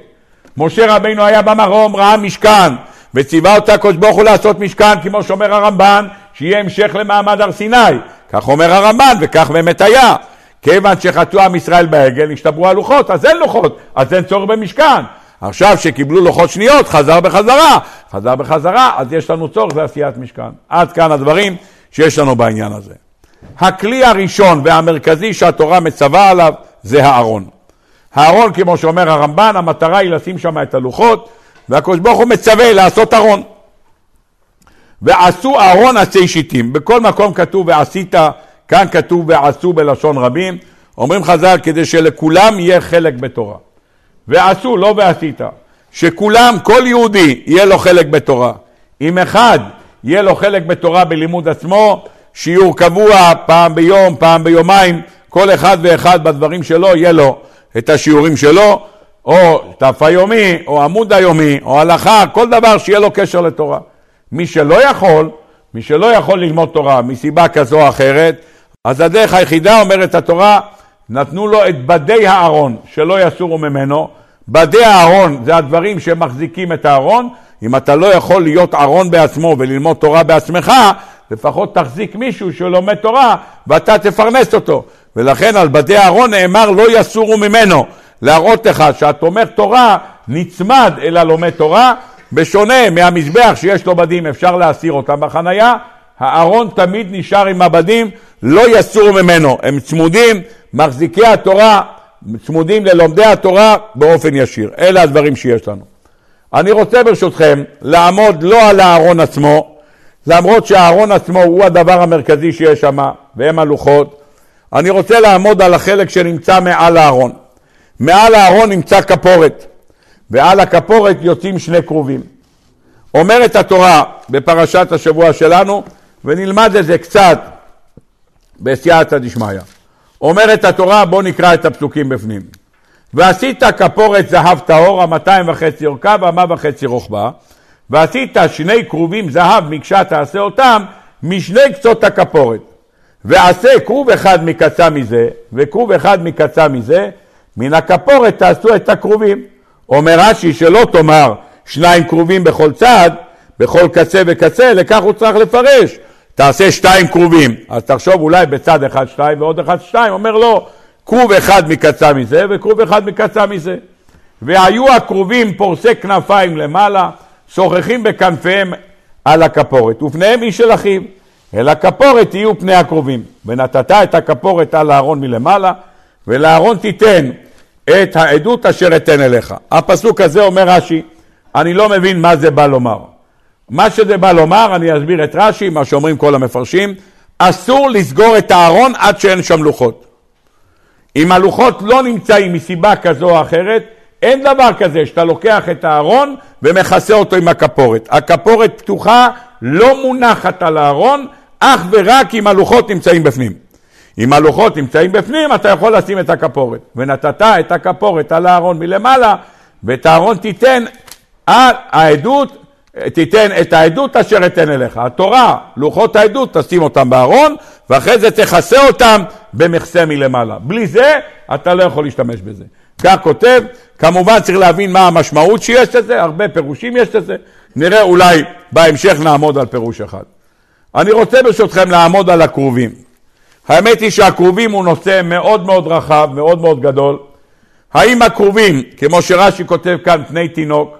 משה רבינו היה במרום, ראה משכן, וציווה אותה הקדוש ברוך הוא לעשות משכן, כמו שאומר הרמב"ן, שיהיה המשך למעמד הר סיני. כך אומר הרמב"ן, וכך באמת היה. כיוון שחטאו עם ישראל בעגל, נשתברו הלוחות, אז אין לוחות, אז אין צורך במשכן. עכשיו שקיבלו לוחות שניות, חזר בחזרה, חזר בחזרה, אז יש לנו צורך בעשיית משכן. עד כאן הדברים שיש לנו בעניין הזה. הכלי הראשון והמרכזי שהתורה מצווה עליו זה הארון. הארון, כמו שאומר הרמב"ן, המטרה היא לשים שם את הלוחות, והקדוש ברוך הוא מצווה לעשות ארון. ועשו ארון עצי שיטים. בכל מקום כתוב ועשית, כאן כתוב ועשו בלשון רבים. אומרים חז"ל, כדי שלכולם יהיה חלק בתורה. ועשו, לא ועשית. שכולם, כל יהודי, יהיה לו חלק בתורה. אם אחד יהיה לו חלק בתורה בלימוד עצמו, שיעור קבוע, פעם ביום, פעם ביומיים, כל אחד ואחד בדברים שלו, יהיה לו את השיעורים שלו, או דף היומי, או עמוד היומי, או הלכה, כל דבר שיהיה לו קשר לתורה. מי שלא יכול, מי שלא יכול ללמוד תורה מסיבה כזו או אחרת, אז הדרך היחידה, אומרת התורה, נתנו לו את בדי הארון, שלא יסורו ממנו. בדי הארון זה הדברים שמחזיקים את הארון. אם אתה לא יכול להיות ארון בעצמו וללמוד תורה בעצמך, לפחות תחזיק מישהו שלומד תורה ואתה תפרנס אותו. ולכן על בדי הארון נאמר לא יסורו ממנו. להראות לך שהתומך תורה נצמד אל הלומד תורה, בשונה מהמזבח שיש לו בדים אפשר להסיר אותם בחנייה, הארון תמיד נשאר עם הבדים, לא יסורו ממנו, הם צמודים, מחזיקי התורה, צמודים ללומדי התורה באופן ישיר. אלה הדברים שיש לנו. אני רוצה ברשותכם לעמוד לא על הארון עצמו, למרות שהארון עצמו הוא הדבר המרכזי שיש שם, והם הלוחות, אני רוצה לעמוד על החלק שנמצא מעל הארון. מעל הארון נמצא כפורת, ועל הכפורת יוצאים שני כרובים. אומרת התורה בפרשת השבוע שלנו, ונלמד את זה קצת בסייעתא דשמיא. אומרת התורה, בואו נקרא את הפסוקים בפנים. ועשית כפורת זהב טהור, המאתיים וחצי אורכה והמה וחצי רוחבה, ועשית שני כרובים זהב מקשה תעשה אותם משני קצות הכפורת. ועשה כרוב אחד מקצה מזה, וכרוב אחד מקצה מזה, מן הכפורת תעשו את הכרובים. אומר רש"י שלא תאמר שניים כרובים בכל צד, בכל קצה וקצה, לכך הוא צריך לפרש. תעשה שתיים כרובים. אז תחשוב אולי בצד אחד שתיים ועוד אחד שתיים, אומר לא, כרוב אחד מקצה מזה וכרוב אחד מקצה מזה. והיו הכרובים פורסי כנפיים למעלה, שוחחים בכנפיהם על הכפורת, ופניהם איש של אחיו. אל הכפורת יהיו פני הקרובים. ונתת את הכפורת על הארון מלמעלה, ולארון תיתן את העדות אשר אתן אליך. הפסוק הזה אומר רש"י, אני לא מבין מה זה בא לומר. מה שזה בא לומר, אני אסביר את רש"י, מה שאומרים כל המפרשים, אסור לסגור את הארון עד שאין שם לוחות. אם הלוחות לא נמצאים מסיבה כזו או אחרת, אין דבר כזה שאתה לוקח את הארון ומכסה אותו עם הכפורת. הכפורת פתוחה, לא מונחת על הארון, אך ורק אם הלוחות נמצאים בפנים. אם הלוחות נמצאים בפנים, אתה יכול לשים את הכפורת. ונתת את הכפורת על הארון מלמעלה, ואת הארון תיתן על העדות תיתן את העדות אשר אתן אליך. התורה, לוחות העדות, תשים אותם בארון, ואחרי זה תכסה אותם במכסה מלמעלה. בלי זה, אתה לא יכול להשתמש בזה. כך כותב, כמובן צריך להבין מה המשמעות שיש לזה, הרבה פירושים יש לזה. נראה אולי בהמשך נעמוד על פירוש אחד. אני רוצה ברשותכם לעמוד על הכרובים. האמת היא שהכרובים הוא נושא מאוד מאוד רחב, מאוד מאוד גדול. האם הכרובים, כמו שרש"י כותב כאן, פני תינוק,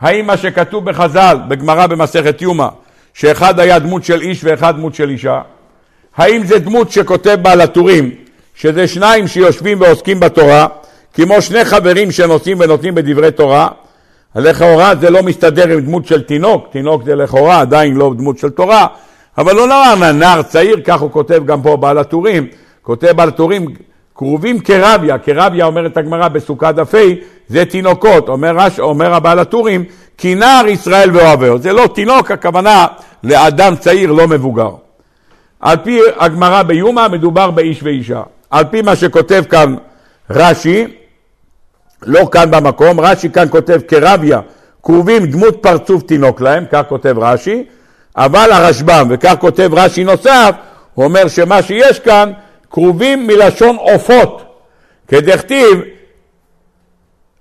האם מה שכתוב בחז"ל, בגמרא במסכת יומא, שאחד היה דמות של איש ואחד דמות של אישה? האם זה דמות שכותב בעל הטורים, שזה שניים שיושבים ועוסקים בתורה, כמו שני חברים שנוסעים ונותנים בדברי תורה? לכאורה זה לא מסתדר עם דמות של תינוק, תינוק זה לכאורה עדיין לא דמות של תורה, אבל לא נאמר נער צעיר, כך הוא כותב גם פה בעל הטורים, כותב בעל הטורים כרובים כרביה, כרביה אומרת הגמרא בסוכה דף ה', זה תינוקות, אומר, רש, אומר הבעל הטורים, כי נער ישראל ואוהבהו. זה לא תינוק, הכוונה לאדם צעיר לא מבוגר. על פי הגמרא ביומא מדובר באיש ואישה. על פי מה שכותב כאן רש"י, לא כאן במקום, רש"י כאן כותב כרביה, כרובים דמות פרצוף תינוק להם, כך כותב רש"י, אבל הרשב"ם, וכך כותב רש"י נוסף, הוא אומר שמה שיש כאן כרובים מלשון עופות, כדכתיב,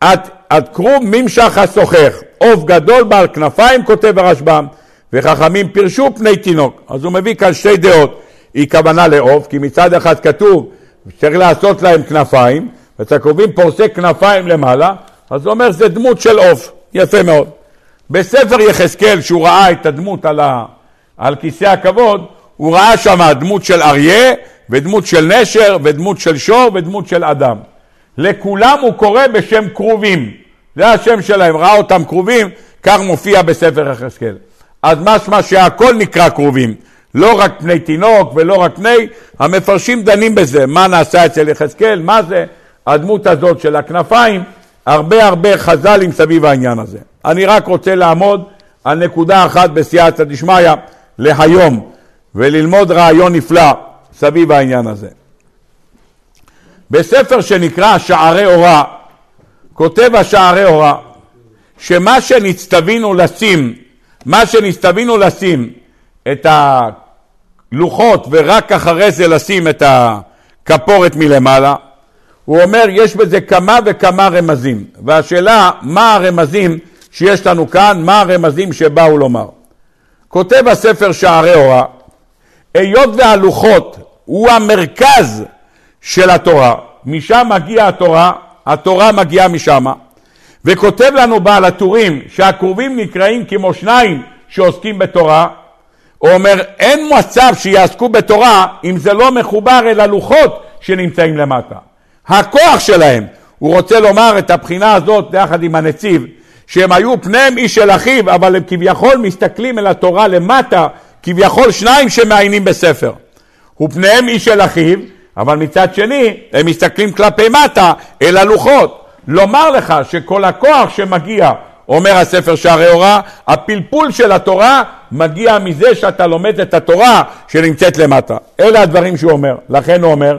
עד כרוב ממשך השוחך, עוף גדול בעל כנפיים, כותב הרשב"ם, וחכמים פירשו פני תינוק. אז הוא מביא כאן שתי דעות, היא כוונה לעוף, כי מצד אחד כתוב צריך לעשות להם כנפיים, ואצל הכרובים פורסי כנפיים למעלה, אז הוא אומר זה דמות של עוף, יפה מאוד. בספר יחזקאל, שהוא ראה את הדמות על, ה, על כיסא הכבוד, הוא ראה שם דמות של אריה, ודמות של נשר, ודמות של שור, ודמות של אדם. לכולם הוא קורא בשם כרובים. זה השם שלהם, ראה אותם כרובים, כך מופיע בספר יחזקאל. אז משמע שהכל נקרא כרובים. לא רק פני תינוק ולא רק פני, המפרשים דנים בזה, מה נעשה אצל יחזקאל, מה זה הדמות הזאת של הכנפיים, הרבה הרבה חז"לים סביב העניין הזה. אני רק רוצה לעמוד על נקודה אחת בסייעתא דשמיא להיום, וללמוד רעיון נפלא סביב העניין הזה. בספר שנקרא שערי אורה, כותב השערי אורה, שמה שנצטווינו לשים, מה שנצטווינו לשים את הלוחות ורק אחרי זה לשים את הכפורת מלמעלה, הוא אומר יש בזה כמה וכמה רמזים, והשאלה מה הרמזים שיש לנו כאן, מה הרמזים שבאו לומר. כותב הספר שערי אורה, היות והלוחות הוא המרכז של התורה, משם מגיעה התורה, התורה מגיעה משם, וכותב לנו בעל הטורים שהקרובים נקראים כמו שניים שעוסקים בתורה, הוא אומר אין מצב שיעסקו בתורה אם זה לא מחובר אל הלוחות שנמצאים למטה. הכוח שלהם, הוא רוצה לומר את הבחינה הזאת יחד עם הנציב, שהם היו פניהם איש של אחיו, אבל הם כביכול מסתכלים אל התורה למטה, כביכול שניים שמעיינים בספר. ופניהם איש של אחיו, אבל מצד שני הם מסתכלים כלפי מטה אל הלוחות. לומר לך שכל הכוח שמגיע, אומר הספר שערי הוראה, הפלפול של התורה מגיע מזה שאתה לומד את התורה שנמצאת למטה. אלה הדברים שהוא אומר. לכן הוא אומר,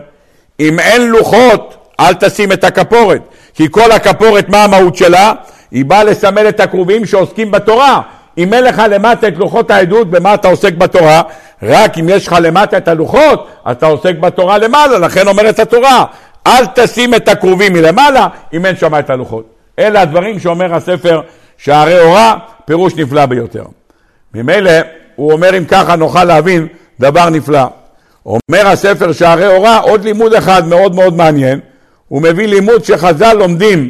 אם אין לוחות, אל תשים את הכפורת. כי כל הכפורת, מה המהות שלה? היא באה לסמל את הקרובים שעוסקים בתורה. אם אין לך למטה את לוחות העדות, במה אתה עוסק בתורה? רק אם יש לך למטה את הלוחות, אתה עוסק בתורה למעלה, לכן אומרת התורה, אל תשים את הכרובים מלמעלה אם אין שם את הלוחות. אלה הדברים שאומר הספר שערי אורה, פירוש נפלא ביותר. ממילא, הוא אומר אם ככה נוכל להבין דבר נפלא. אומר הספר שערי אורה עוד לימוד אחד מאוד מאוד מעניין, הוא מביא לימוד שחז"ל לומדים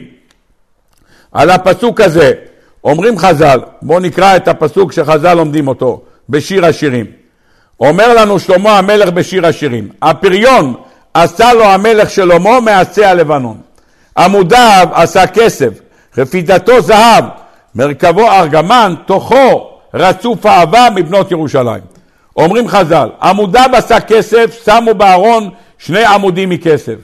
על הפסוק הזה. אומרים חז"ל, בואו נקרא את הפסוק שחז"ל לומדים אותו בשיר השירים. אומר לנו שלמה המלך בשיר השירים, הפריון עשה לו המלך שלמה מעשה הלבנון. עמודיו עשה כסף, חפידתו זהב, מרכבו ארגמן, תוכו רצוף אהבה מבנות ירושלים. אומרים חז"ל, עמודיו עשה כסף, שמו בארון שני עמודים מכסף.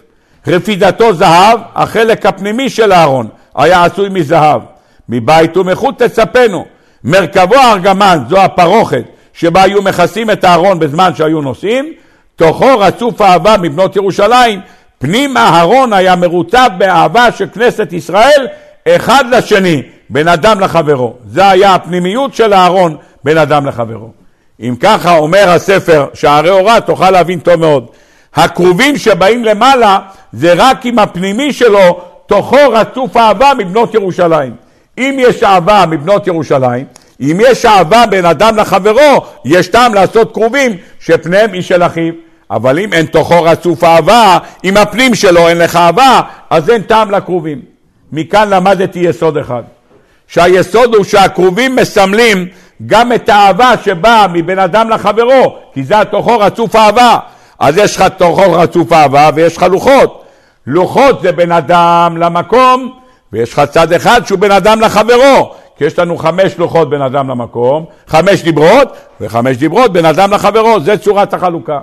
רפידתו זהב, החלק הפנימי של הארון היה עשוי מזהב. מבית ומחוץ תצפנו. מרכבו ארגמן, זו הפרוכת, שבה היו מכסים את הארון בזמן שהיו נוסעים, תוכו רצוף אהבה מבנות ירושלים, פנים הארון היה מרוצף באהבה של כנסת ישראל אחד לשני, בין אדם לחברו. זה היה הפנימיות של אהרון בין אדם לחברו. אם ככה אומר הספר, שערי הוראה, תוכל להבין טוב מאוד. הקרובים שבאים למעלה זה רק אם הפנימי שלו תוכו רצוף אהבה מבנות ירושלים. אם יש אהבה מבנות ירושלים, אם יש אהבה בין אדם לחברו, יש טעם לעשות קרובים שפניהם איש של אחיו. אבל אם אין תוכו רצוף אהבה, אם הפנים שלו אין לך אהבה, אז אין טעם לקרובים. מכאן למדתי יסוד אחד, שהיסוד הוא שהקרובים מסמלים גם את האהבה שבאה מבן אדם לחברו, כי זה התוכו רצוף אהבה. אז יש לך תוכו רצוף אהבה ויש לך לוחות. לוחות זה בין אדם למקום, ויש לך צד אחד שהוא בין אדם לחברו. כי יש לנו חמש לוחות בין אדם למקום, חמש דיברות, וחמש דיברות בין אדם לחברו, זה צורת החלוקה.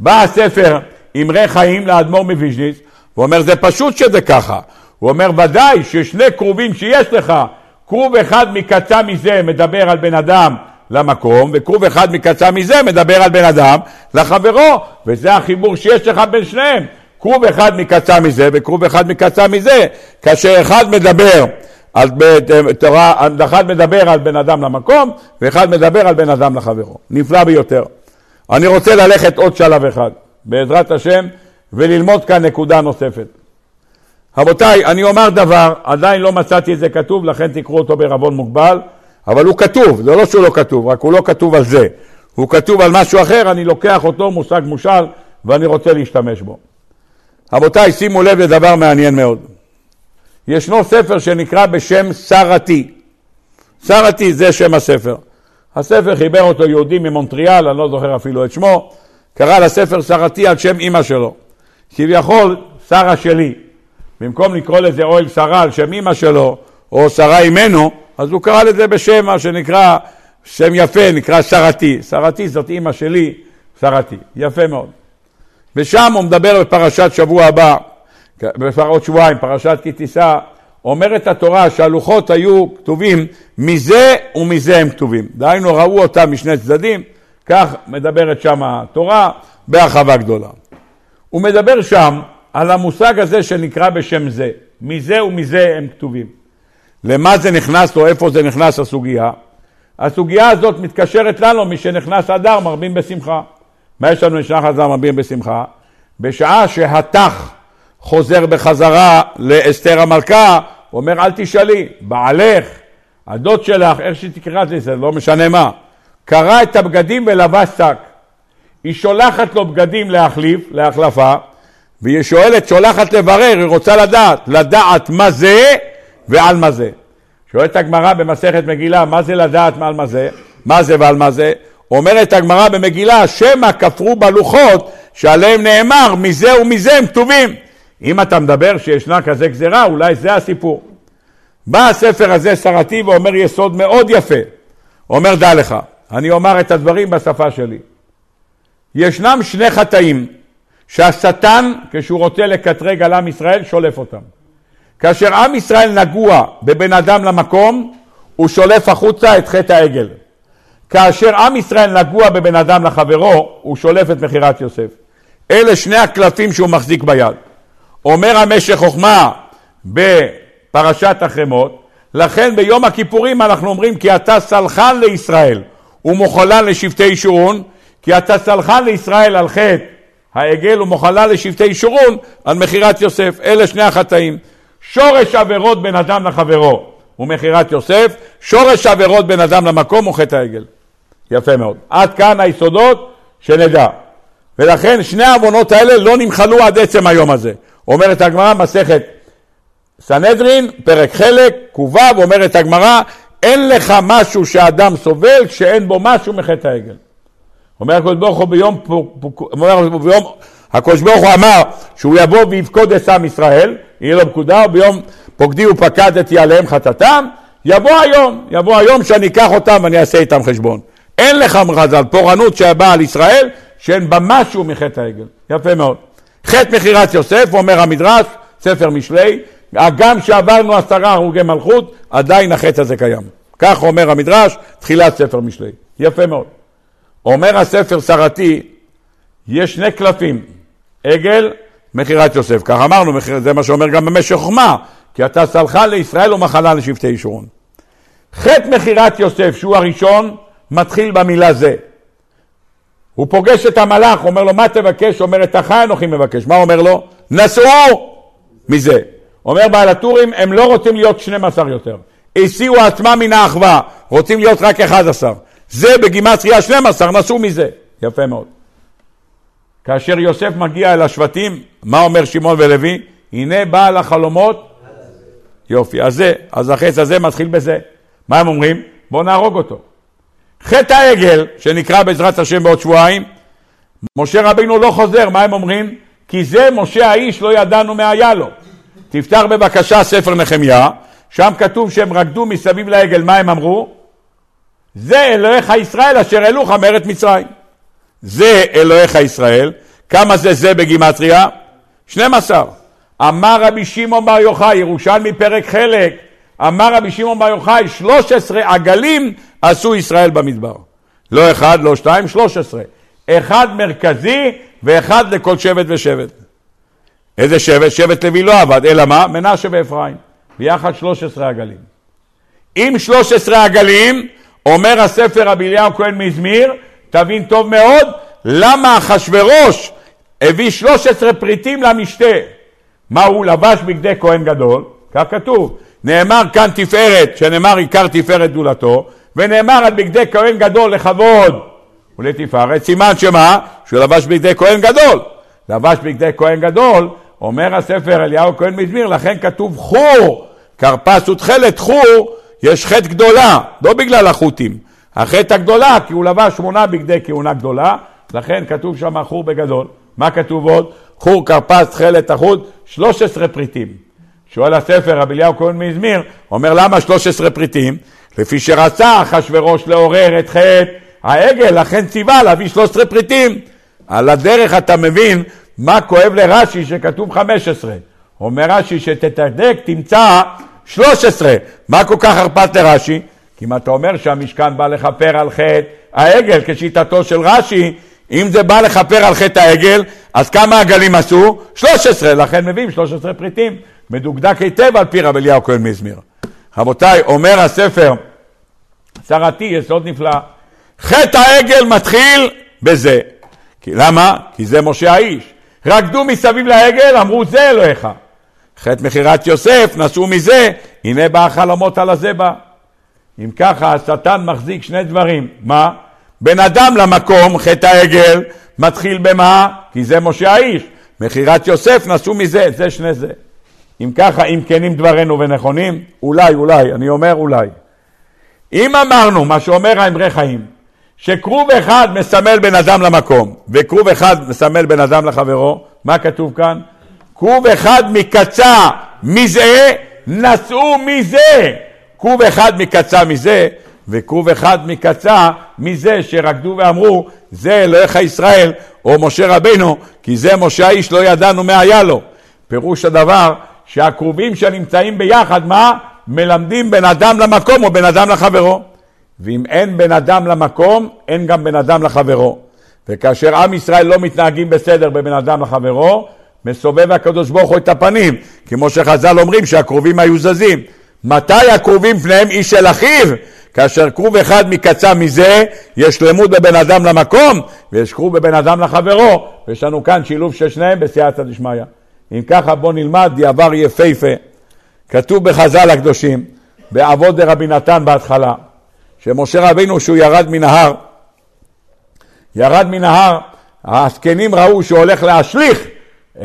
בא הספר אמרי חיים לאדמו"ר מוויז'ניץ, הוא אומר זה פשוט שזה ככה. הוא אומר ודאי ששני קרובים שיש לך, כרוב אחד מקצה מזה מדבר על בן אדם למקום, וכרוב אחד מקצה מזה מדבר על בן אדם לחברו, וזה החיבור שיש לך בין שניהם. כרוב אחד מקצה מזה וכרוב אחד מקצה מזה, כאשר אחד מדבר על תורה, אחד מדבר על בן אדם למקום, ואחד מדבר על בן אדם לחברו. נפלא ביותר. אני רוצה ללכת עוד שלב אחד, בעזרת השם, וללמוד כאן נקודה נוספת. רבותיי, אני אומר דבר, עדיין לא מצאתי את זה כתוב, לכן תקראו אותו בערבון מוגבל, אבל הוא כתוב, זה לא שהוא לא כתוב, רק הוא לא כתוב על זה. הוא כתוב על משהו אחר, אני לוקח אותו, מושג מושל, ואני רוצה להשתמש בו. רבותיי, שימו לב לדבר מעניין מאוד. ישנו ספר שנקרא בשם שרתי. שרתי זה שם הספר. הספר חיבר אותו יהודי ממונטריאל, אני לא זוכר אפילו את שמו, קרא לספר שרתי על שם אימא שלו. כביכול, שרה שלי. במקום לקרוא לזה אוהל שרה על שם אימא שלו, או שרה אימנו, אז הוא קרא לזה בשם מה שנקרא, שם יפה, נקרא שרתי. שרתי זאת אימא שלי, שרתי. יפה מאוד. ושם הוא מדבר בפרשת שבוע הבא, עוד שבועיים, פרשת כי תישא, אומרת התורה שהלוחות היו כתובים מזה ומזה הם כתובים. דהיינו ראו אותם משני צדדים, כך מדברת שם התורה בהרחבה גדולה. הוא מדבר שם על המושג הזה שנקרא בשם זה. מזה ומזה הם כתובים. למה זה נכנס או איפה זה נכנס הסוגיה? הסוגיה הזאת מתקשרת לנו משנכנס אדר מרבים בשמחה. מה יש לנו לשנח אדר מרבים בשמחה? בשעה שהתח חוזר בחזרה לאסתר המלכה, הוא אומר אל תשאלי, בעלך, הדוד שלך, איך שתקרא לזה, לא משנה מה, קרע את הבגדים ולבש שק. היא שולחת לו בגדים להחליף, להחלפה, והיא שואלת, שולחת לברר, היא רוצה לדעת, לדעת מה זה ועל מה זה. שואלת הגמרא במסכת מגילה, מה זה לדעת על מה זה? מה זה ועל מה זה? אומרת הגמרא במגילה, שמא כפרו בלוחות שעליהם נאמר, מזה ומזה הם כתובים. אם אתה מדבר שישנה כזה גזירה, אולי זה הסיפור. בא הספר הזה שרתי ואומר יסוד מאוד יפה. אומר, דע לך, אני אומר את הדברים בשפה שלי. ישנם שני חטאים שהשטן, כשהוא רוצה לקטרג על עם ישראל, שולף אותם. כאשר עם ישראל נגוע בבן אדם למקום, הוא שולף החוצה את חטא העגל. כאשר עם ישראל נגוע בבן אדם לחברו, הוא שולף את מכירת יוסף. אלה שני הקלפים שהוא מחזיק ביד. אומר המשך חוכמה בפרשת החמות, לכן ביום הכיפורים אנחנו אומרים כי אתה סלחן לישראל ומוחלן לשבטי ישורון, כי אתה סלחן לישראל על חטא העגל ומוחלה לשבטי ישורון על מכירת יוסף. אלה שני החטאים. שורש עבירות בין אדם לחברו הוא מכירת יוסף, שורש עבירות בין אדם למקום הוא חטא העגל. יפה מאוד. עד כאן היסודות שנדע. ולכן שני העוונות האלה לא נמחלו עד עצם היום הזה. אומרת הגמרא, מסכת סנהדרין, פרק חלק, ק"ו, אומרת הגמרא, אין לך משהו שאדם סובל כשאין בו משהו מחטא העגל. אומר הקדוש ברוך הוא ביום, ביום הקדוש ברוך הוא אמר שהוא יבוא ויפקוד את עם ישראל, יהיה לו פקודה, וביום פוקדי ופקדתי עליהם חטאתם, יבוא היום, יבוא היום שאני אקח אותם ואני אעשה איתם חשבון. אין לך מרזל, פורענות שבאה על ישראל, שאין בה משהו מחטא העגל. יפה מאוד. חטא מכירת יוסף, אומר המדרש, ספר משלי, הגם שעברנו עשרה הרוגי מלכות, עדיין החטא הזה קיים. כך אומר המדרש, תחילת ספר משלי. יפה מאוד. אומר הספר שרתי, יש שני קלפים, עגל, מכירת יוסף. כך אמרנו, זה מה שאומר גם במשך חוכמה, כי אתה סלחה לישראל ומחלה לשבטי ישורון. חטא מכירת יוסף, שהוא הראשון, מתחיל במילה זה. הוא פוגש את המלאך, אומר לו, מה תבקש? אומר, את החי אנוכי מבקש. מה אומר לו? נסעו מזה. אומר בעל הטורים, הם לא רוצים להיות 12 יותר. הסיעו עצמם מן האחווה, רוצים להיות רק 11. זה בגימטריה 12, נסעו מזה. יפה מאוד. כאשר יוסף מגיע אל השבטים, מה אומר שמעון ולוי? הנה בעל החלומות. יופי, אז זה, אז החץ הזה מתחיל בזה. מה הם אומרים? בואו נהרוג אותו. חטא העגל, שנקרא בעזרת השם בעוד שבועיים, משה רבינו לא חוזר, מה הם אומרים? כי זה משה האיש לא ידענו מה היה לו. תפתח בבקשה ספר נחמיה, שם כתוב שהם רקדו מסביב לעגל, מה הם אמרו? זה אלוהיך ישראל אשר העלוך מארץ מצרים. זה אלוהיך ישראל, כמה זה זה בגימטריה? 12. אמר רבי שמעון בר יוחאי, ירושלמי פרק חלק, אמר רבי שמעון בר יוחאי, 13 עגלים עשו ישראל במדבר. לא אחד, לא שתיים, 13. אחד מרכזי ואחד לכל שבט ושבט. איזה שבט? שבט לוי לא עבד, אלא מה? מנשה ואפרים. ביחד 13 עגלים. עם 13 עגלים, אומר הספר רבי אליהו כהן מזמיר, תבין טוב מאוד למה אחשורוש הביא 13 פריטים למשתה. מה הוא לבש בגדי כהן גדול? כך כתוב. נאמר כאן תפארת, שנאמר עיקר תפארת גדולתו, ונאמר על בגדי כהן גדול לכבוד ולתפארת, סימן שמה? שהוא לבש בגדי כהן גדול. לבש בגדי כהן גדול, אומר הספר אליהו כהן מזמיר, לכן כתוב חור, כרפס ותכלת חור, יש חטא גדולה, לא בגלל החוטים. החטא הגדולה, כי הוא לבש שמונה בגדי כהונה גדולה, לכן כתוב שם חור בגדול. מה כתוב עוד? חור, כרפס, תכלת, החוט, 13 פריטים. שואל הספר, רבי אליהו כהן מזמיר, אומר למה 13 פריטים? לפי שרצה אחשורוש לעורר את חטא העגל, לכן ציווה להביא 13 פריטים. על הדרך אתה מבין מה כואב לרש"י שכתוב 15. אומר רש"י שתתדק תמצא 13. מה כל כך אכפת לרש"י? כי אם אתה אומר שהמשכן בא לכפר על חטא העגל כשיטתו של רש"י, אם זה בא לכפר על חטא העגל, אז כמה עגלים עשו? 13, לכן מביאים 13 פריטים. מדוקדק היטב על פי רב אליהו כהן מזמיר. רבותיי, אומר הספר, צרתי, יסוד נפלא, חטא העגל מתחיל בזה. כי, למה? כי זה משה האיש. רקדו מסביב לעגל, אמרו זה אלוהיך. חטא מכירת יוסף, נסעו מזה, הנה בא החלומות על הזה בא. אם ככה, השטן מחזיק שני דברים. מה? בין אדם למקום, חטא העגל, מתחיל במה? כי זה משה האיש. מכירת יוסף, נסעו מזה, זה שני זה. אם ככה, אם כנים דברינו ונכונים, אולי, אולי, אני אומר אולי. אם אמרנו, מה שאומר האמרי חיים, שכרוב אחד מסמל בן אדם למקום, וכרוב אחד מסמל בן אדם לחברו, מה כתוב כאן? כרוב אחד מקצה מזה, נסעו מזה. כרוב אחד מקצה מזה, וכרוב אחד מקצה מזה שרקדו ואמרו, זה אלוהיך ישראל, או משה רבנו, כי זה משה האיש לא ידענו מה היה לו. פירוש הדבר שהקרובים שנמצאים ביחד, מה? מלמדים בן אדם למקום או בן אדם לחברו. ואם אין בן אדם למקום, אין גם בן אדם לחברו. וכאשר עם ישראל לא מתנהגים בסדר בבן אדם לחברו, מסובב הקדוש ברוך הוא את הפנים, כמו שחז"ל אומרים שהקרובים היו זזים. מתי הקרובים פניהם איש אל אחיו? כאשר כרוב אחד מקצה מזה, יש לימוד בבן אדם למקום, ויש כרוב בבן אדם לחברו, ויש לנו כאן שילוב של שניהם בסייעתא דשמיא. אם ככה בוא נלמד דבר יפהפה. כתוב בחז"ל הקדושים, באבות דרבי נתן בהתחלה, שמשה רבינו שהוא ירד מן ההר, ירד מן ההר, הזקנים ראו שהוא הולך להשליך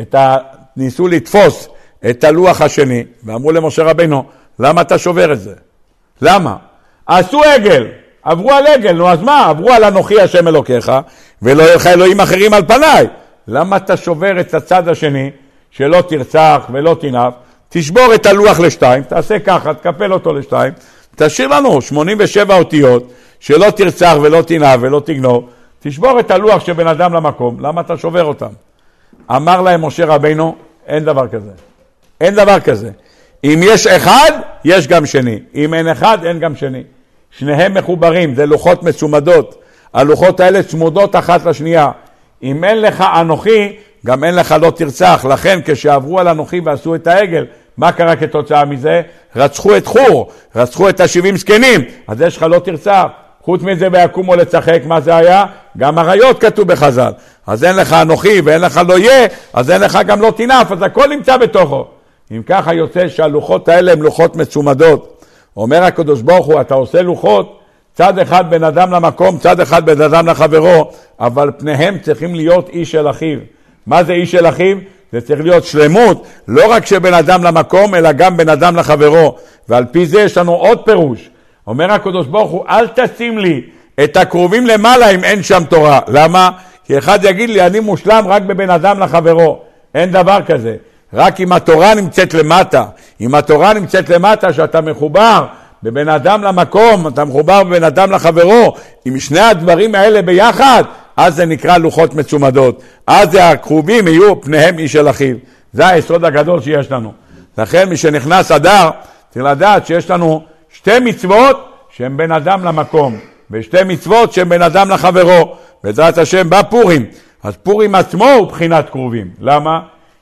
את ה... ניסו לתפוס את הלוח השני, ואמרו למשה רבינו, למה אתה שובר את זה? למה? עשו עגל, עברו על עגל, נו אז מה? עברו על אנוכי השם אלוקיך, ולא יהיו לך אלוהים אחרים על פניי. למה אתה שובר את הצד השני, שלא תרצח ולא תנאף? תשבור את הלוח לשתיים, תעשה ככה, תקפל אותו לשתיים, תשאיר לנו 87 אותיות, שלא תרצח ולא תנאף ולא תגנוב, תשבור את הלוח של בן אדם למקום, למה אתה שובר אותם? אמר להם משה רבינו, אין דבר כזה. אין דבר כזה. אם יש אחד, יש גם שני. אם אין אחד, אין גם שני. שניהם מחוברים, זה לוחות מצומדות. הלוחות האלה צמודות אחת לשנייה. אם אין לך אנוכי, גם אין לך לא תרצח. לכן כשעברו על אנוכי ועשו את העגל, מה קרה כתוצאה מזה? רצחו את חור, רצחו את השבעים זקנים, אז יש לך לא תרצח. חוץ מזה ויקומו לצחק, מה זה היה? גם אריות כתוב בחז"ל. אז אין לך אנוכי ואין לך לא יהיה, אז אין לך גם לא תנאף, אז הכל נמצא בתוכו. אם ככה יוצא שהלוחות האלה הם לוחות מצומדות. אומר הקדוש ברוך הוא, אתה עושה לוחות, צד אחד בן אדם למקום, צד אחד בן אדם לחברו, אבל פניהם צריכים להיות איש של אחיו. מה זה איש של אחיו? זה צריך להיות שלמות, לא רק שבן אדם למקום, אלא גם בן אדם לחברו. ועל פי זה יש לנו עוד פירוש. אומר הקדוש ברוך הוא, אל תשים לי את הקרובים למעלה אם אין שם תורה. למה? כי אחד יגיד לי, אני מושלם רק בבן אדם לחברו. אין דבר כזה. רק אם התורה נמצאת למטה. אם התורה נמצאת למטה, שאתה מחובר בבן אדם למקום, אתה מחובר בבן אדם לחברו, עם שני הדברים האלה ביחד, אז זה נקרא לוחות מצומדות. אז הקרובים יהיו פניהם איש של אחיו. זה היסוד הגדול שיש לנו. לכן מי שנכנס אדר, צריך לדעת שיש לנו שתי מצוות שהן בין אדם למקום, ושתי מצוות שהן בין אדם לחברו. בעזרת השם בא פורים. אז פורים עצמו הוא בחינת קרובים. למה?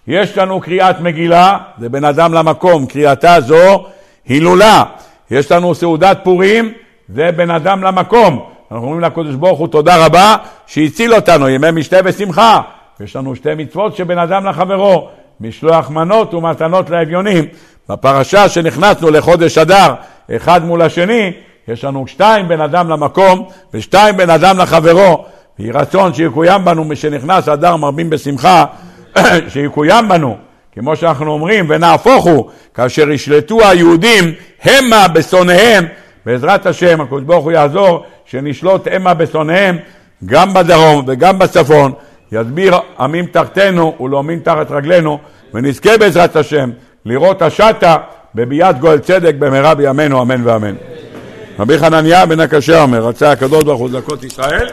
יש לנו קריאת מגילה, זה בין אדם למקום, קריאתה זו הילולה. יש לנו סעודת פורים, זה בין אדם למקום. אנחנו אומרים לקדוש ברוך הוא תודה רבה שהציל אותנו, ימי משתה ושמחה. יש לנו שתי מצוות שבין אדם לחברו, משלוח מנות ומתנות לאביונים. בפרשה שנכנסנו לחודש אדר, אחד מול השני, יש לנו שתיים בין אדם למקום ושתיים בין אדם לחברו. יהי רצון שיקוים בנו משנכנס אדר מרבים בשמחה, שיקוים בנו. כמו שאנחנו אומרים, ונהפוך הוא, כאשר ישלטו היהודים המה בשונאיהם, בעזרת השם, הקדוש ברוך הוא יעזור שנשלוט המה בשונאיהם, גם בדרום וגם בצפון, יסביר עמים תחתנו ולאומים תחת רגלינו, ונזכה בעזרת השם לראות השטה בביאת גואל צדק במהרה בימינו, אמן ואמן. רבי חנניה בן הקשה אומר, רצה הקדוש ברוך הוא לזכות ישראל